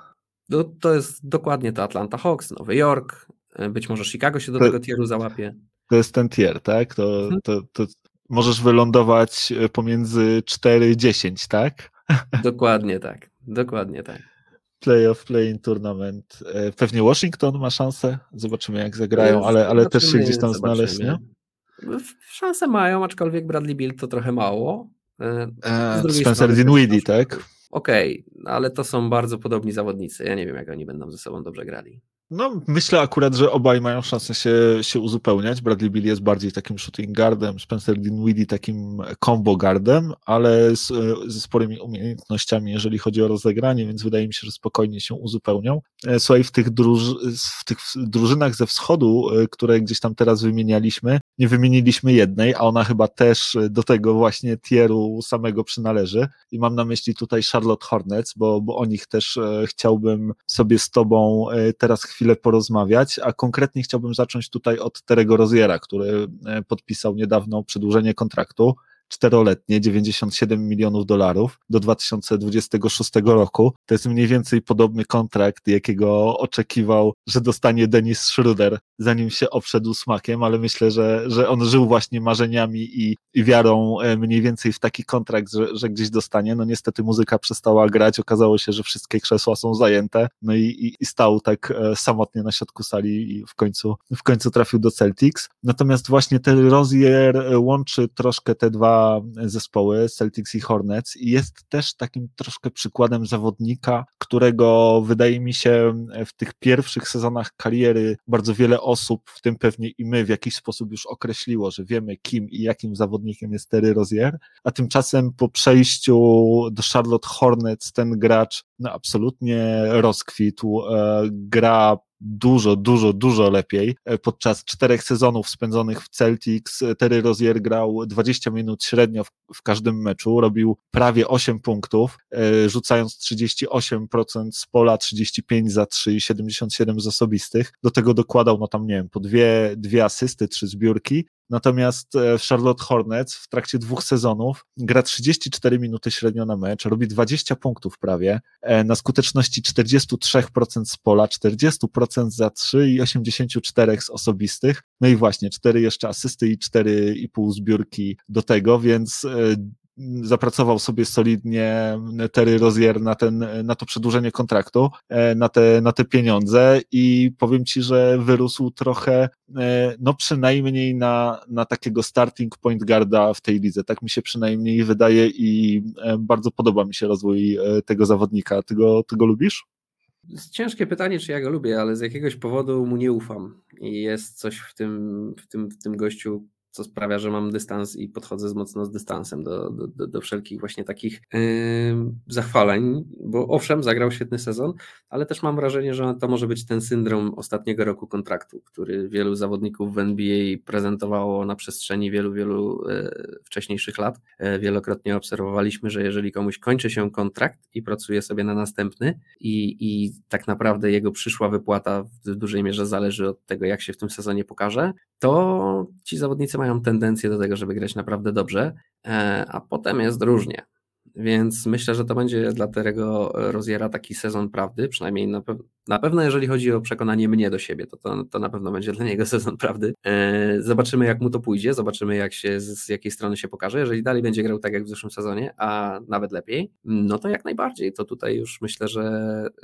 No, to jest dokładnie to Atlanta Hawks, Nowy Jork, być może Chicago się do to, tego tieru załapie. To jest ten tier, tak? To, mhm. to, to możesz wylądować e, pomiędzy 4 i 10, tak? Dokładnie tak. Dokładnie tak. Playoff, play-in tournament. E, pewnie Washington ma szansę. Zobaczymy, jak zagrają, ale, ale też się gdzieś tam znaleźć, nie? Szanse mają, aczkolwiek Bradley Bill to trochę mało. Spencer Dinwiddie, tak? Okej, okay, ale to są bardzo podobni zawodnicy. Ja nie wiem, jak oni będą ze sobą dobrze grali. No, myślę akurat, że obaj mają szansę się, się uzupełniać. Bradley Bill jest bardziej takim shooting guardem, Spencer Dinwiddie takim combo guardem, ale z, ze sporymi umiejętnościami, jeżeli chodzi o rozegranie, więc wydaje mi się, że spokojnie się uzupełnią. E, słuchaj, w tych, druż w tych drużynach ze wschodu, e, które gdzieś tam teraz wymienialiśmy, nie wymieniliśmy jednej, a ona chyba też do tego właśnie tieru samego przynależy. I mam na myśli tutaj Charlotte Hornets, bo, bo o nich też e, chciałbym sobie z Tobą teraz chwilę chwilę porozmawiać, a konkretnie chciałbym zacząć tutaj od Terego Roziera, który e, podpisał niedawno przedłużenie kontraktu czteroletnie, 97 milionów dolarów do 2026 roku. To jest mniej więcej podobny kontrakt, jakiego oczekiwał, że dostanie Denis Schruder, zanim się obszedł smakiem, ale myślę, że, że on żył właśnie marzeniami i, i wiarą e, mniej więcej w taki kontrakt, że, że gdzieś dostanie. No niestety muzyka przestała grać, okazało się, że wszystkie krzesła są zajęte, no i, i, i stał tak e, samotnie na środku sali i w końcu, w końcu trafił do Celtics. Natomiast właśnie ten Rozier e, łączy troszkę te dwa zespoły, Celtics i Hornets, i jest też takim troszkę przykładem zawodnika, którego wydaje mi się w tych pierwszych sezonach kariery bardzo wiele osób, w tym pewnie i my, w jakiś sposób już określiło, że wiemy kim i jakim zawodnikiem jest Terry Rozier, a tymczasem po przejściu do Charlotte Hornets ten gracz no, absolutnie rozkwitł, e, gra dużo, dużo, dużo lepiej. E, podczas czterech sezonów spędzonych w Celtics e, Terry Rozier grał 20 minut średnio w, w każdym meczu, robił prawie 8 punktów, e, rzucając 38% z pola, 35 za 3 i 77 z osobistych. Do tego dokładał, no tam nie wiem, po dwie, dwie asysty, trzy zbiórki, Natomiast e, Charlotte Hornets w trakcie dwóch sezonów gra 34 minuty średnio na mecz, robi 20 punktów prawie, e, na skuteczności 43% z pola, 40% za 3 i 84 z osobistych. No i właśnie, 4 jeszcze asysty i 4,5 zbiórki do tego, więc e, zapracował sobie solidnie Terry Rozier na, ten, na to przedłużenie kontraktu, na te, na te pieniądze i powiem Ci, że wyrósł trochę, no przynajmniej na, na takiego starting point guarda w tej lidze. Tak mi się przynajmniej wydaje i bardzo podoba mi się rozwój tego zawodnika. Ty go, ty go lubisz? Ciężkie pytanie, czy ja go lubię, ale z jakiegoś powodu mu nie ufam. I jest coś w tym, w tym, w tym gościu, co sprawia, że mam dystans i podchodzę z mocno z dystansem do, do, do wszelkich właśnie takich yy, zachwaleń, bo owszem, zagrał świetny sezon, ale też mam wrażenie, że to może być ten syndrom ostatniego roku kontraktu, który wielu zawodników w NBA prezentowało na przestrzeni wielu, wielu yy, wcześniejszych lat. Yy, wielokrotnie obserwowaliśmy, że jeżeli komuś kończy się kontrakt i pracuje sobie na następny i, i tak naprawdę jego przyszła wypłata w dużej mierze zależy od tego, jak się w tym sezonie pokaże, to ci zawodnicy mają tendencję do tego, żeby grać naprawdę dobrze, e, a potem jest różnie. Więc myślę, że to będzie dla Terego Roziera taki sezon prawdy, przynajmniej na, pe na pewno jeżeli chodzi o przekonanie mnie do siebie, to, to, to na pewno będzie dla niego sezon prawdy. Eee, zobaczymy jak mu to pójdzie, zobaczymy jak się, z jakiej strony się pokaże. Jeżeli dalej będzie grał tak jak w zeszłym sezonie, a nawet lepiej, no to jak najbardziej. To tutaj już myślę, że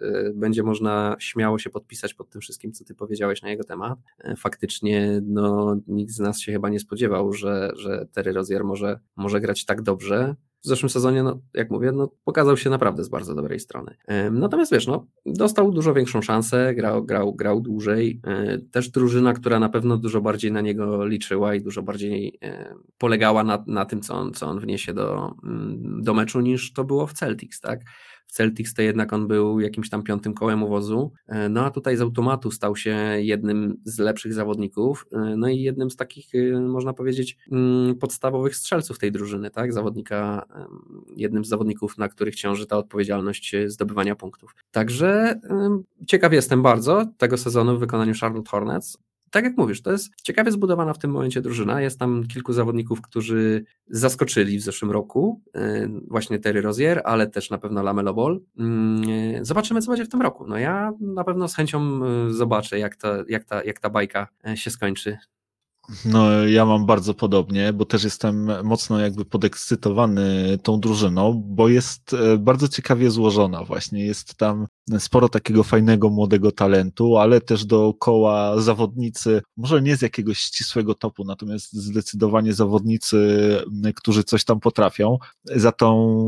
e, będzie można śmiało się podpisać pod tym wszystkim, co ty powiedziałeś na jego temat. E, faktycznie no, nikt z nas się chyba nie spodziewał, że, że Terry Rozier może, może grać tak dobrze w zeszłym sezonie, no, jak mówię, no, pokazał się naprawdę z bardzo dobrej strony. Natomiast wiesz, no, dostał dużo większą szansę, grał, grał, grał dłużej. E, też drużyna, która na pewno dużo bardziej na niego liczyła i dużo bardziej e, polegała na, na tym, co on, co on wniesie do, mm, do meczu, niż to było w Celtics, tak? W Celtics to jednak on był jakimś tam piątym kołem uwozu, e, no a tutaj z automatu stał się jednym z lepszych zawodników, e, no i jednym z takich, e, można powiedzieć, mm, podstawowych strzelców tej drużyny, tak, zawodnika, jednym z zawodników, na których ciąży ta odpowiedzialność zdobywania punktów. Także ciekaw jestem bardzo tego sezonu w wykonaniu Charlotte Hornets tak jak mówisz, to jest ciekawie zbudowana w tym momencie drużyna. Jest tam kilku zawodników, którzy zaskoczyli w zeszłym roku, y, właśnie Terry Rozier, ale też na pewno Lamelo Ball. Mm, zobaczymy, co będzie w tym roku. No ja na pewno z chęcią y, zobaczę, jak ta, jak ta, jak ta bajka się skończy. No, ja mam bardzo podobnie, bo też jestem mocno jakby podekscytowany tą drużyną, bo jest bardzo ciekawie złożona właśnie. Jest tam sporo takiego fajnego młodego talentu, ale też dookoła zawodnicy, może nie z jakiegoś ścisłego topu, natomiast zdecydowanie zawodnicy, którzy coś tam potrafią. Za tą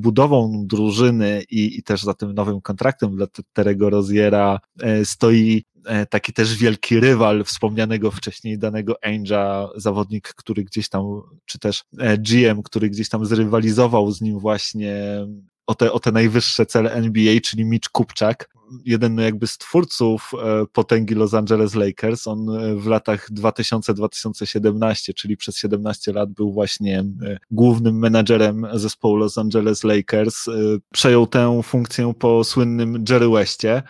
budową drużyny i, i też za tym nowym kontraktem dla Terego Roziera e, stoi e, taki też wielki rywal wspomnianego wcześniej danego Angela, zawodnik, który gdzieś tam, czy też e, GM, który gdzieś tam zrywalizował z nim właśnie o te, o te najwyższe cele NBA, czyli Mitch Kupczak, jeden jakby z twórców e, potęgi Los Angeles Lakers. On e, w latach 2000-2017, czyli przez 17 lat był właśnie e, głównym menadżerem zespołu Los Angeles Lakers. Przejął tę funkcję po słynnym Jerry Westie.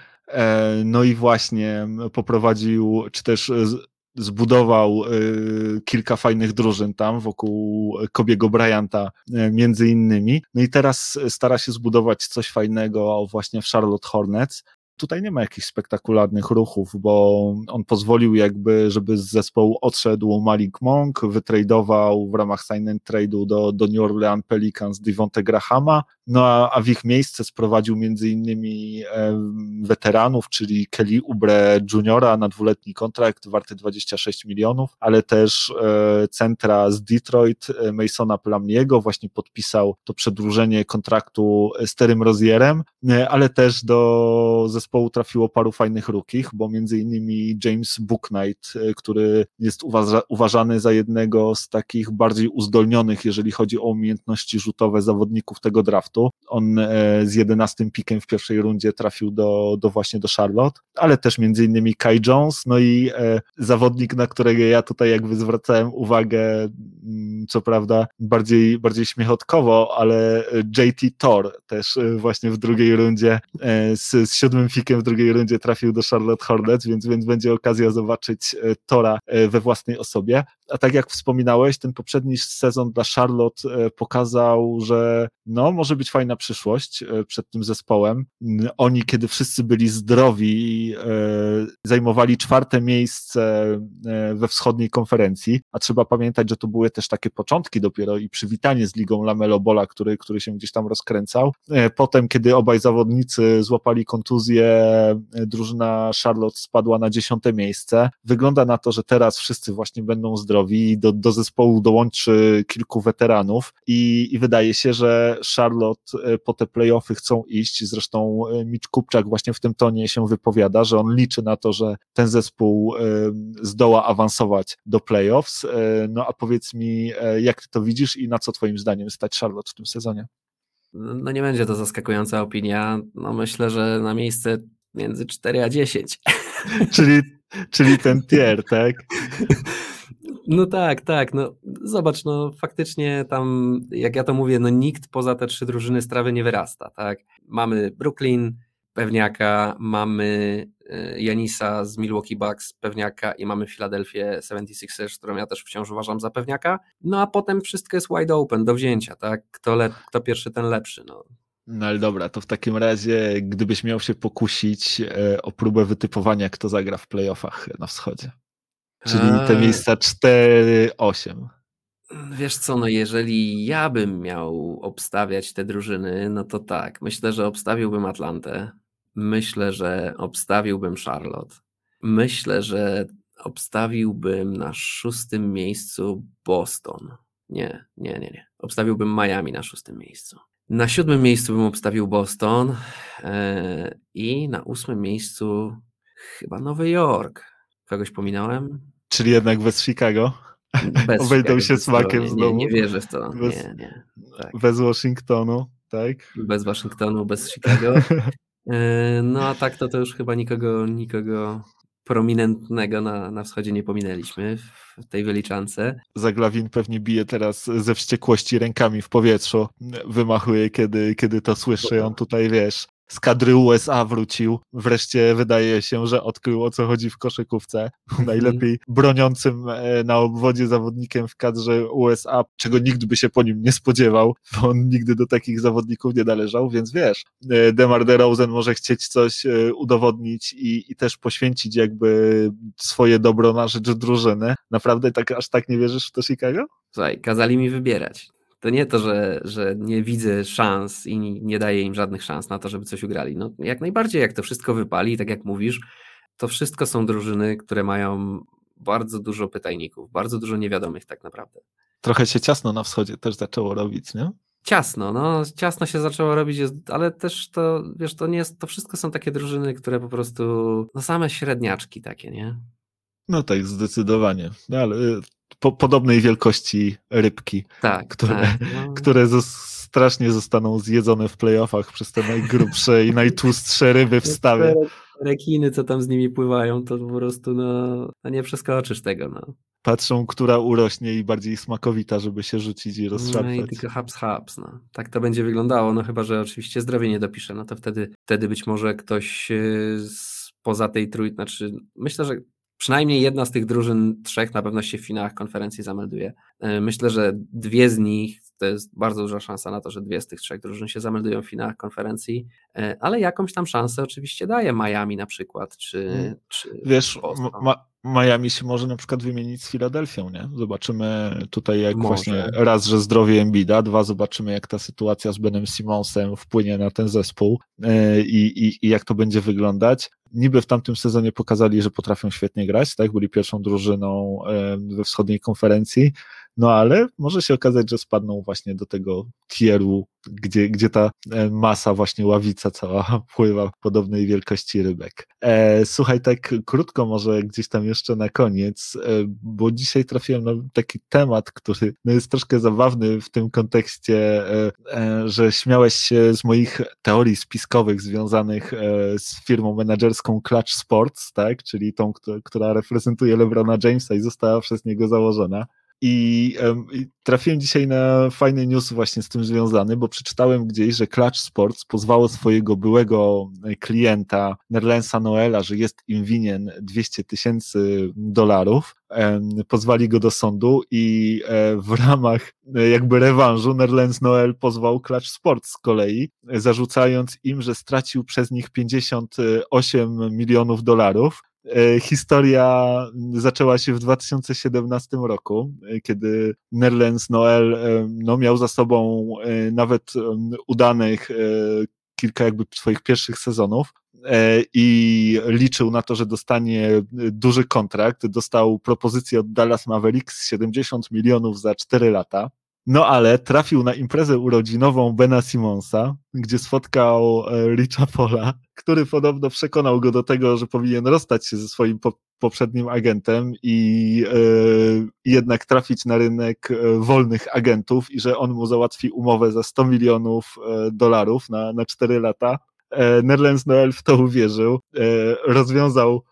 No i właśnie poprowadził, czy też zbudował y, kilka fajnych drużyn tam wokół Kobiego Bryanta między innymi. No i teraz stara się zbudować coś fajnego właśnie w Charlotte Hornets tutaj nie ma jakichś spektakularnych ruchów, bo on pozwolił jakby, żeby z zespołu odszedł Malik Monk, wytradował w ramach sign and trade'u do, do New Orleans Pelicans Devonte Grahama, no a, a w ich miejsce sprowadził między innymi e, weteranów, czyli Kelly Ubre Juniora na dwuletni kontrakt warty 26 milionów, ale też e, centra z Detroit e, Masona Plumlee'ego właśnie podpisał to przedłużenie kontraktu z Terym Rozierem, e, ale też do zespołu zespołu trafiło paru fajnych rukich, bo między innymi James Booknight, e, który jest uważa, uważany za jednego z takich bardziej uzdolnionych, jeżeli chodzi o umiejętności rzutowe zawodników tego draftu. On e, z 11 pikiem w pierwszej rundzie trafił do, do właśnie do Charlotte, ale też między innymi Kai Jones, no i e, zawodnik, na którego ja tutaj jakby zwracałem uwagę, mm, co prawda bardziej, bardziej śmiechotkowo, ale JT Thor też właśnie w drugiej rundzie z, z siódmym w drugiej rundzie trafił do Charlotte Hornets, więc, więc będzie okazja zobaczyć e, Tora e, we własnej osobie. A tak jak wspominałeś, ten poprzedni sezon dla Charlotte pokazał, że no, może być fajna przyszłość przed tym zespołem. Oni, kiedy wszyscy byli zdrowi, zajmowali czwarte miejsce we wschodniej konferencji, a trzeba pamiętać, że to były też takie początki dopiero i przywitanie z ligą Lamelo Bola, który, który się gdzieś tam rozkręcał. Potem, kiedy obaj zawodnicy złapali kontuzję, drużyna Charlotte spadła na dziesiąte miejsce. Wygląda na to, że teraz wszyscy właśnie będą zdrowi i do, do zespołu dołączy kilku weteranów i, i wydaje się, że Charlotte e, po te playoffy chcą iść. Zresztą e, Mitch Kupczak właśnie w tym tonie się wypowiada, że on liczy na to, że ten zespół e, zdoła awansować do playoffs. No a powiedz mi, jak ty to widzisz i na co twoim zdaniem stać Charlotte w tym sezonie? No nie będzie to zaskakująca opinia. No myślę, że na miejsce między 4 a 10. Czyli, czyli ten tier, tak? No tak, tak. No, zobacz, no faktycznie tam, jak ja to mówię, no nikt poza te trzy drużyny strawy nie wyrasta, tak? Mamy Brooklyn, pewniaka, mamy e, Janisa z Milwaukee Bucks, pewniaka i mamy Philadelphia 76ers, którą ja też wciąż uważam za pewniaka. No a potem wszystko jest wide open do wzięcia, tak? Kto, le, kto pierwszy, ten lepszy. No. No ale dobra, to w takim razie, gdybyś miał się pokusić e, o próbę wytypowania, kto zagra w playoffach na wschodzie. Czyli te eee. miejsca 4-8. Wiesz co, no jeżeli ja bym miał obstawiać te drużyny, no to tak, myślę, że obstawiłbym Atlantę, myślę, że obstawiłbym Charlotte, myślę, że obstawiłbym na szóstym miejscu Boston. Nie, nie, nie, nie. Obstawiłbym Miami na szóstym miejscu. Na siódmym miejscu bym obstawił Boston yy, i na ósmym miejscu chyba Nowy Jork. Kogoś pominąłem? Czyli jednak bez Chicago? Bez Obejdą się smakiem nie, znowu. Nie, nie wierzę w to. Bez, nie, nie. Tak. bez Waszyngtonu, tak? Bez Waszyngtonu, bez Chicago. E, no a tak to, to już chyba nikogo, nikogo prominentnego na, na wschodzie nie pominęliśmy w tej wyliczance. Zaglawin pewnie bije teraz ze wściekłości rękami w powietrzu, wymachuje, kiedy, kiedy to słyszy. On tutaj, wiesz, z kadry USA wrócił. Wreszcie wydaje się, że odkrył o co chodzi w koszykówce. Mhm. Najlepiej broniącym e, na obwodzie zawodnikiem w kadrze USA, czego nikt by się po nim nie spodziewał, bo on nigdy do takich zawodników nie należał, więc wiesz, e, Demar DeRozan może chcieć coś e, udowodnić i, i też poświęcić jakby swoje dobro na rzecz drużyny. Naprawdę tak, aż tak nie wierzysz w to Chicago? Słuchaj, kazali mi wybierać. To nie to, że, że nie widzę szans i nie daję im żadnych szans na to, żeby coś ugrali. No, jak najbardziej, jak to wszystko wypali, tak jak mówisz, to wszystko są drużyny, które mają bardzo dużo pytajników, bardzo dużo niewiadomych tak naprawdę. Trochę się ciasno na wschodzie też zaczęło robić, nie? Ciasno, no ciasno się zaczęło robić, ale też to, wiesz, to nie jest, to wszystko są takie drużyny, które po prostu, no same średniaczki takie, nie? No tak, zdecydowanie. No, ale y, po, podobnej wielkości rybki, tak, które, tak, no. które strasznie zostaną zjedzone w playoffach przez te najgrubsze i najtłustsze ryby w stawie. Rekiny, co tam z nimi pływają, to po prostu no, no nie przeskoczysz tego. No. Patrzą, która urośnie i bardziej smakowita, żeby się rzucić i rozszarpać. No i tylko haps, haps. No. Tak to będzie wyglądało, no chyba, że oczywiście zdrowie nie dopisze, no to wtedy, wtedy być może ktoś y, poza tej trójki, znaczy myślę, że przynajmniej jedna z tych drużyn, trzech na pewno się w finałach konferencji zamelduje. E, myślę, że dwie z nich, to jest bardzo duża szansa na to, że dwie z tych trzech drużyn się zameldują w finałach konferencji, e, ale jakąś tam szansę oczywiście daje Miami na przykład, czy... Hmm. czy Wiesz, ma, Miami się może na przykład wymienić z Filadelfią, nie? Zobaczymy tutaj jak może. właśnie raz, że zdrowie Embida, dwa, zobaczymy jak ta sytuacja z Benem Simonsem wpłynie na ten zespół e, i, i, i jak to będzie wyglądać niby w tamtym sezonie pokazali, że potrafią świetnie grać, tak? Byli pierwszą drużyną we wschodniej konferencji, no ale może się okazać, że spadną właśnie do tego tieru, gdzie, gdzie ta e, masa, właśnie ławica cała pływa podobnej wielkości rybek. E, słuchaj, tak krótko może gdzieś tam jeszcze na koniec, e, bo dzisiaj trafiłem na taki temat, który no jest troszkę zabawny w tym kontekście, e, że śmiałeś się z moich teorii spiskowych związanych z firmą menedżerską Clutch Sports, tak, czyli tą, która reprezentuje LeBrona Jamesa i została przez niego założona. I, trafiłem dzisiaj na fajny news właśnie z tym związany, bo przeczytałem gdzieś, że Clutch Sports pozwało swojego byłego klienta Nerlensa Noela, że jest im winien 200 tysięcy dolarów. Pozwali go do sądu i e, w ramach e, jakby rewanżu Nerlens Noel pozwał Clutch Sports z kolei, zarzucając im, że stracił przez nich 58 milionów dolarów E, historia zaczęła się w 2017 roku, e, kiedy Nerlens Noel e, no, miał za sobą nawet udanych kilka jakby swoich pierwszych sezonów i liczył na to, że dostanie duży kontrakt. Dostał propozycję od Dallas Mavericks 70 milionów za 4 lata. No ale trafił na imprezę urodzinową Bena Simonsa, gdzie spotkał e, Richa Pola, który podobno przekonał go do tego, że powinien rozstać się ze swoim po poprzednim agentem i yy, jednak trafić na rynek wolnych agentów i że on mu załatwi umowę za 100 milionów dolarów na, na 4 lata. Nerlens Noel w to uwierzył, rozwiązał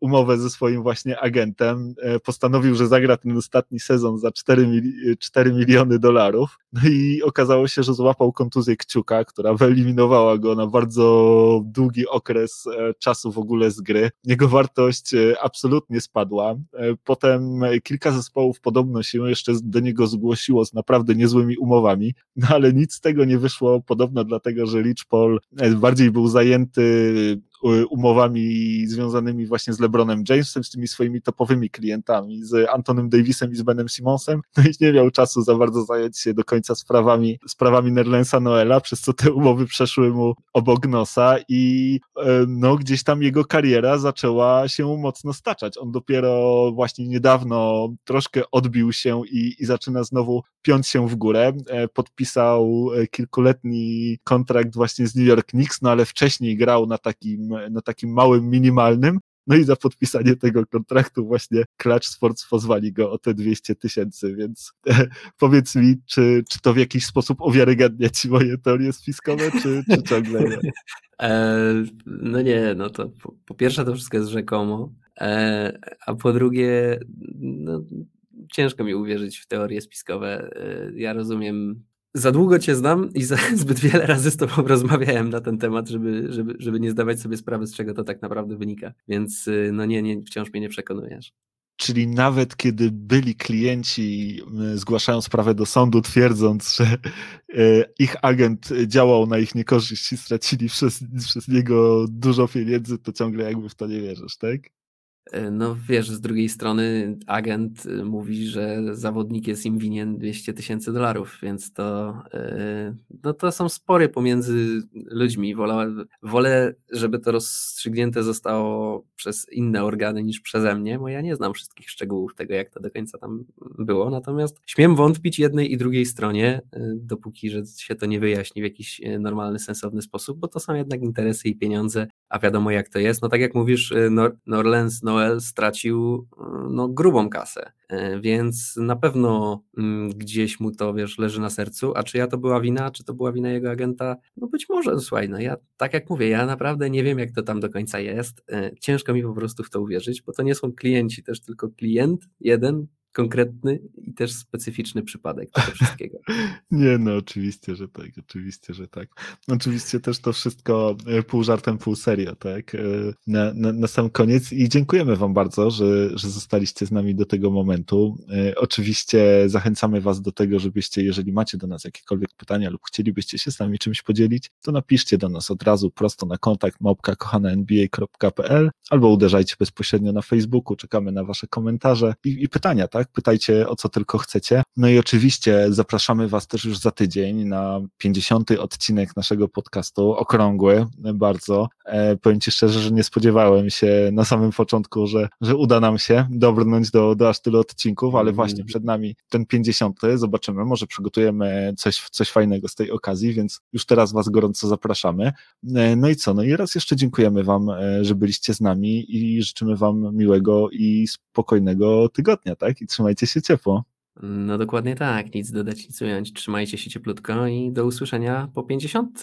umowę ze swoim właśnie agentem, e, postanowił, że zagra ten ostatni sezon za 4, mili 4 miliony dolarów. No i okazało się, że złapał kontuzję kciuka, która wyeliminowała go na bardzo długi okres e, czasu w ogóle z gry. Jego wartość e, absolutnie spadła. Potem kilka zespołów podobno się jeszcze do niego zgłosiło z naprawdę niezłymi umowami, no ale nic z tego nie wyszło, podobno dlatego, że Rich Paul bardziej był zajęty umowami związanymi właśnie z LeBronem Jamesem, z tymi swoimi topowymi klientami, z Antonym Davisem i z Benem Simonsem, no i nie miał czasu za bardzo zająć się do końca sprawami, sprawami Nerlensa Noela, przez co te umowy przeszły mu obok nosa i e, no gdzieś tam jego kariera zaczęła się mocno staczać. On dopiero właśnie niedawno troszkę odbił się i, i zaczyna znowu piąć się w górę. E, podpisał e, kilkuletni kontrakt właśnie z New York Knicks, no ale wcześniej grał na takim, na takim małym, minimalnym. No i za podpisanie tego kontraktu właśnie Clutch Sports pozwali go o te 200 tysięcy, więc e, powiedz mi, czy, czy to w jakiś sposób uwiarygadnia ci moje teorie spiskowe, czy, czy ciągle nie? No nie, no to po, po, pierwsze to wszystko jest rzekomo, a po drugie no, ciężko mi uwierzyć w teorie spiskowe. E, ja rozumiem za długo cię znam i za, zbyt wiele razy z tobą rozmawiałem na ten temat, żeby, żeby, żeby nie zdawać sobie sprawy, z czego to tak naprawdę wynika. Więc y, no nie, nie wciąż mnie nie przekonujesz. Czyli nawet kiedy byli klienci, y, zgłaszają sprawę do sądu, twierdząc, że y, ich agent działał na ich niekorzyść i stracili przez, przez niego dużo pieniędzy, to ciągle jakby w to nie wierzysz, tak? E, no wiesz, z drugiej strony agent y, mówi, że zawodnik jest im winien 200 tysięcy dolarów, więc to, e, no to są spory pomiędzy ludźmi. Wolę, wolę, żeby to rozstrzygnięte zostało przez inne organy niż przeze mnie, bo ja nie znam wszystkich szczegółów tego, jak to do końca tam było. Natomiast śmiem wątpić jednej i drugiej stronie, e, dopóki że się to nie wyjaśni w jakiś normalny, sensowny sposób, bo to są jednak interesy i pieniądze, a wiadomo jak to jest. No tak jak mówisz, Nor Norlens, no Noel stracił e, no, grubą kasę, e, więc na pewno mm, gdzieś mu to, wiesz, leży na sercu, a czy ja to była wina, czy to była wina jego agenta? No być może, słuchaj, no ja, tak jak mówię, ja naprawdę nie wiem, jak to tam do końca jest, ciężko mi po prostu w to uwierzyć, bo to nie są klienci też, tylko klient jeden, konkretny i też specyficzny przypadek tego wszystkiego. Nie, no oczywiście, że tak, oczywiście, że tak. Oczywiście też to wszystko e, pół żartem, pół serio, tak, e, na, na, na sam koniec i dziękujemy wam bardzo, że, że zostaliście z nami do tego momentu. E, oczywiście zachęcamy was do tego, żebyście, jeżeli macie do nas jakiekolwiek pytania lub chcielibyście się z nami czymś podzielić, to napiszcie do nas od razu prosto na kontakt małpka albo uderzajcie bezpośrednio na Facebooku, czekamy na wasze komentarze i, i pytania, tak? Tak? Pytajcie o co tylko chcecie. No i oczywiście zapraszamy Was też już za tydzień na 50. odcinek naszego podcastu, okrągły bardzo. E, powiem Ci szczerze, że nie spodziewałem się na samym początku, że, że uda nam się dobrnąć do, do aż tylu odcinków, ale mm. właśnie przed nami ten 50. Zobaczymy, może przygotujemy coś, coś fajnego z tej okazji, więc już teraz Was gorąco zapraszamy. E, no i co? No i raz jeszcze dziękujemy Wam, e, że byliście z nami i życzymy Wam miłego i spokojnego tygodnia, tak? I trzymajcie się ciepło. No dokładnie tak, nic dodać, nic ująć. Trzymajcie się cieplutko i do usłyszenia po 50.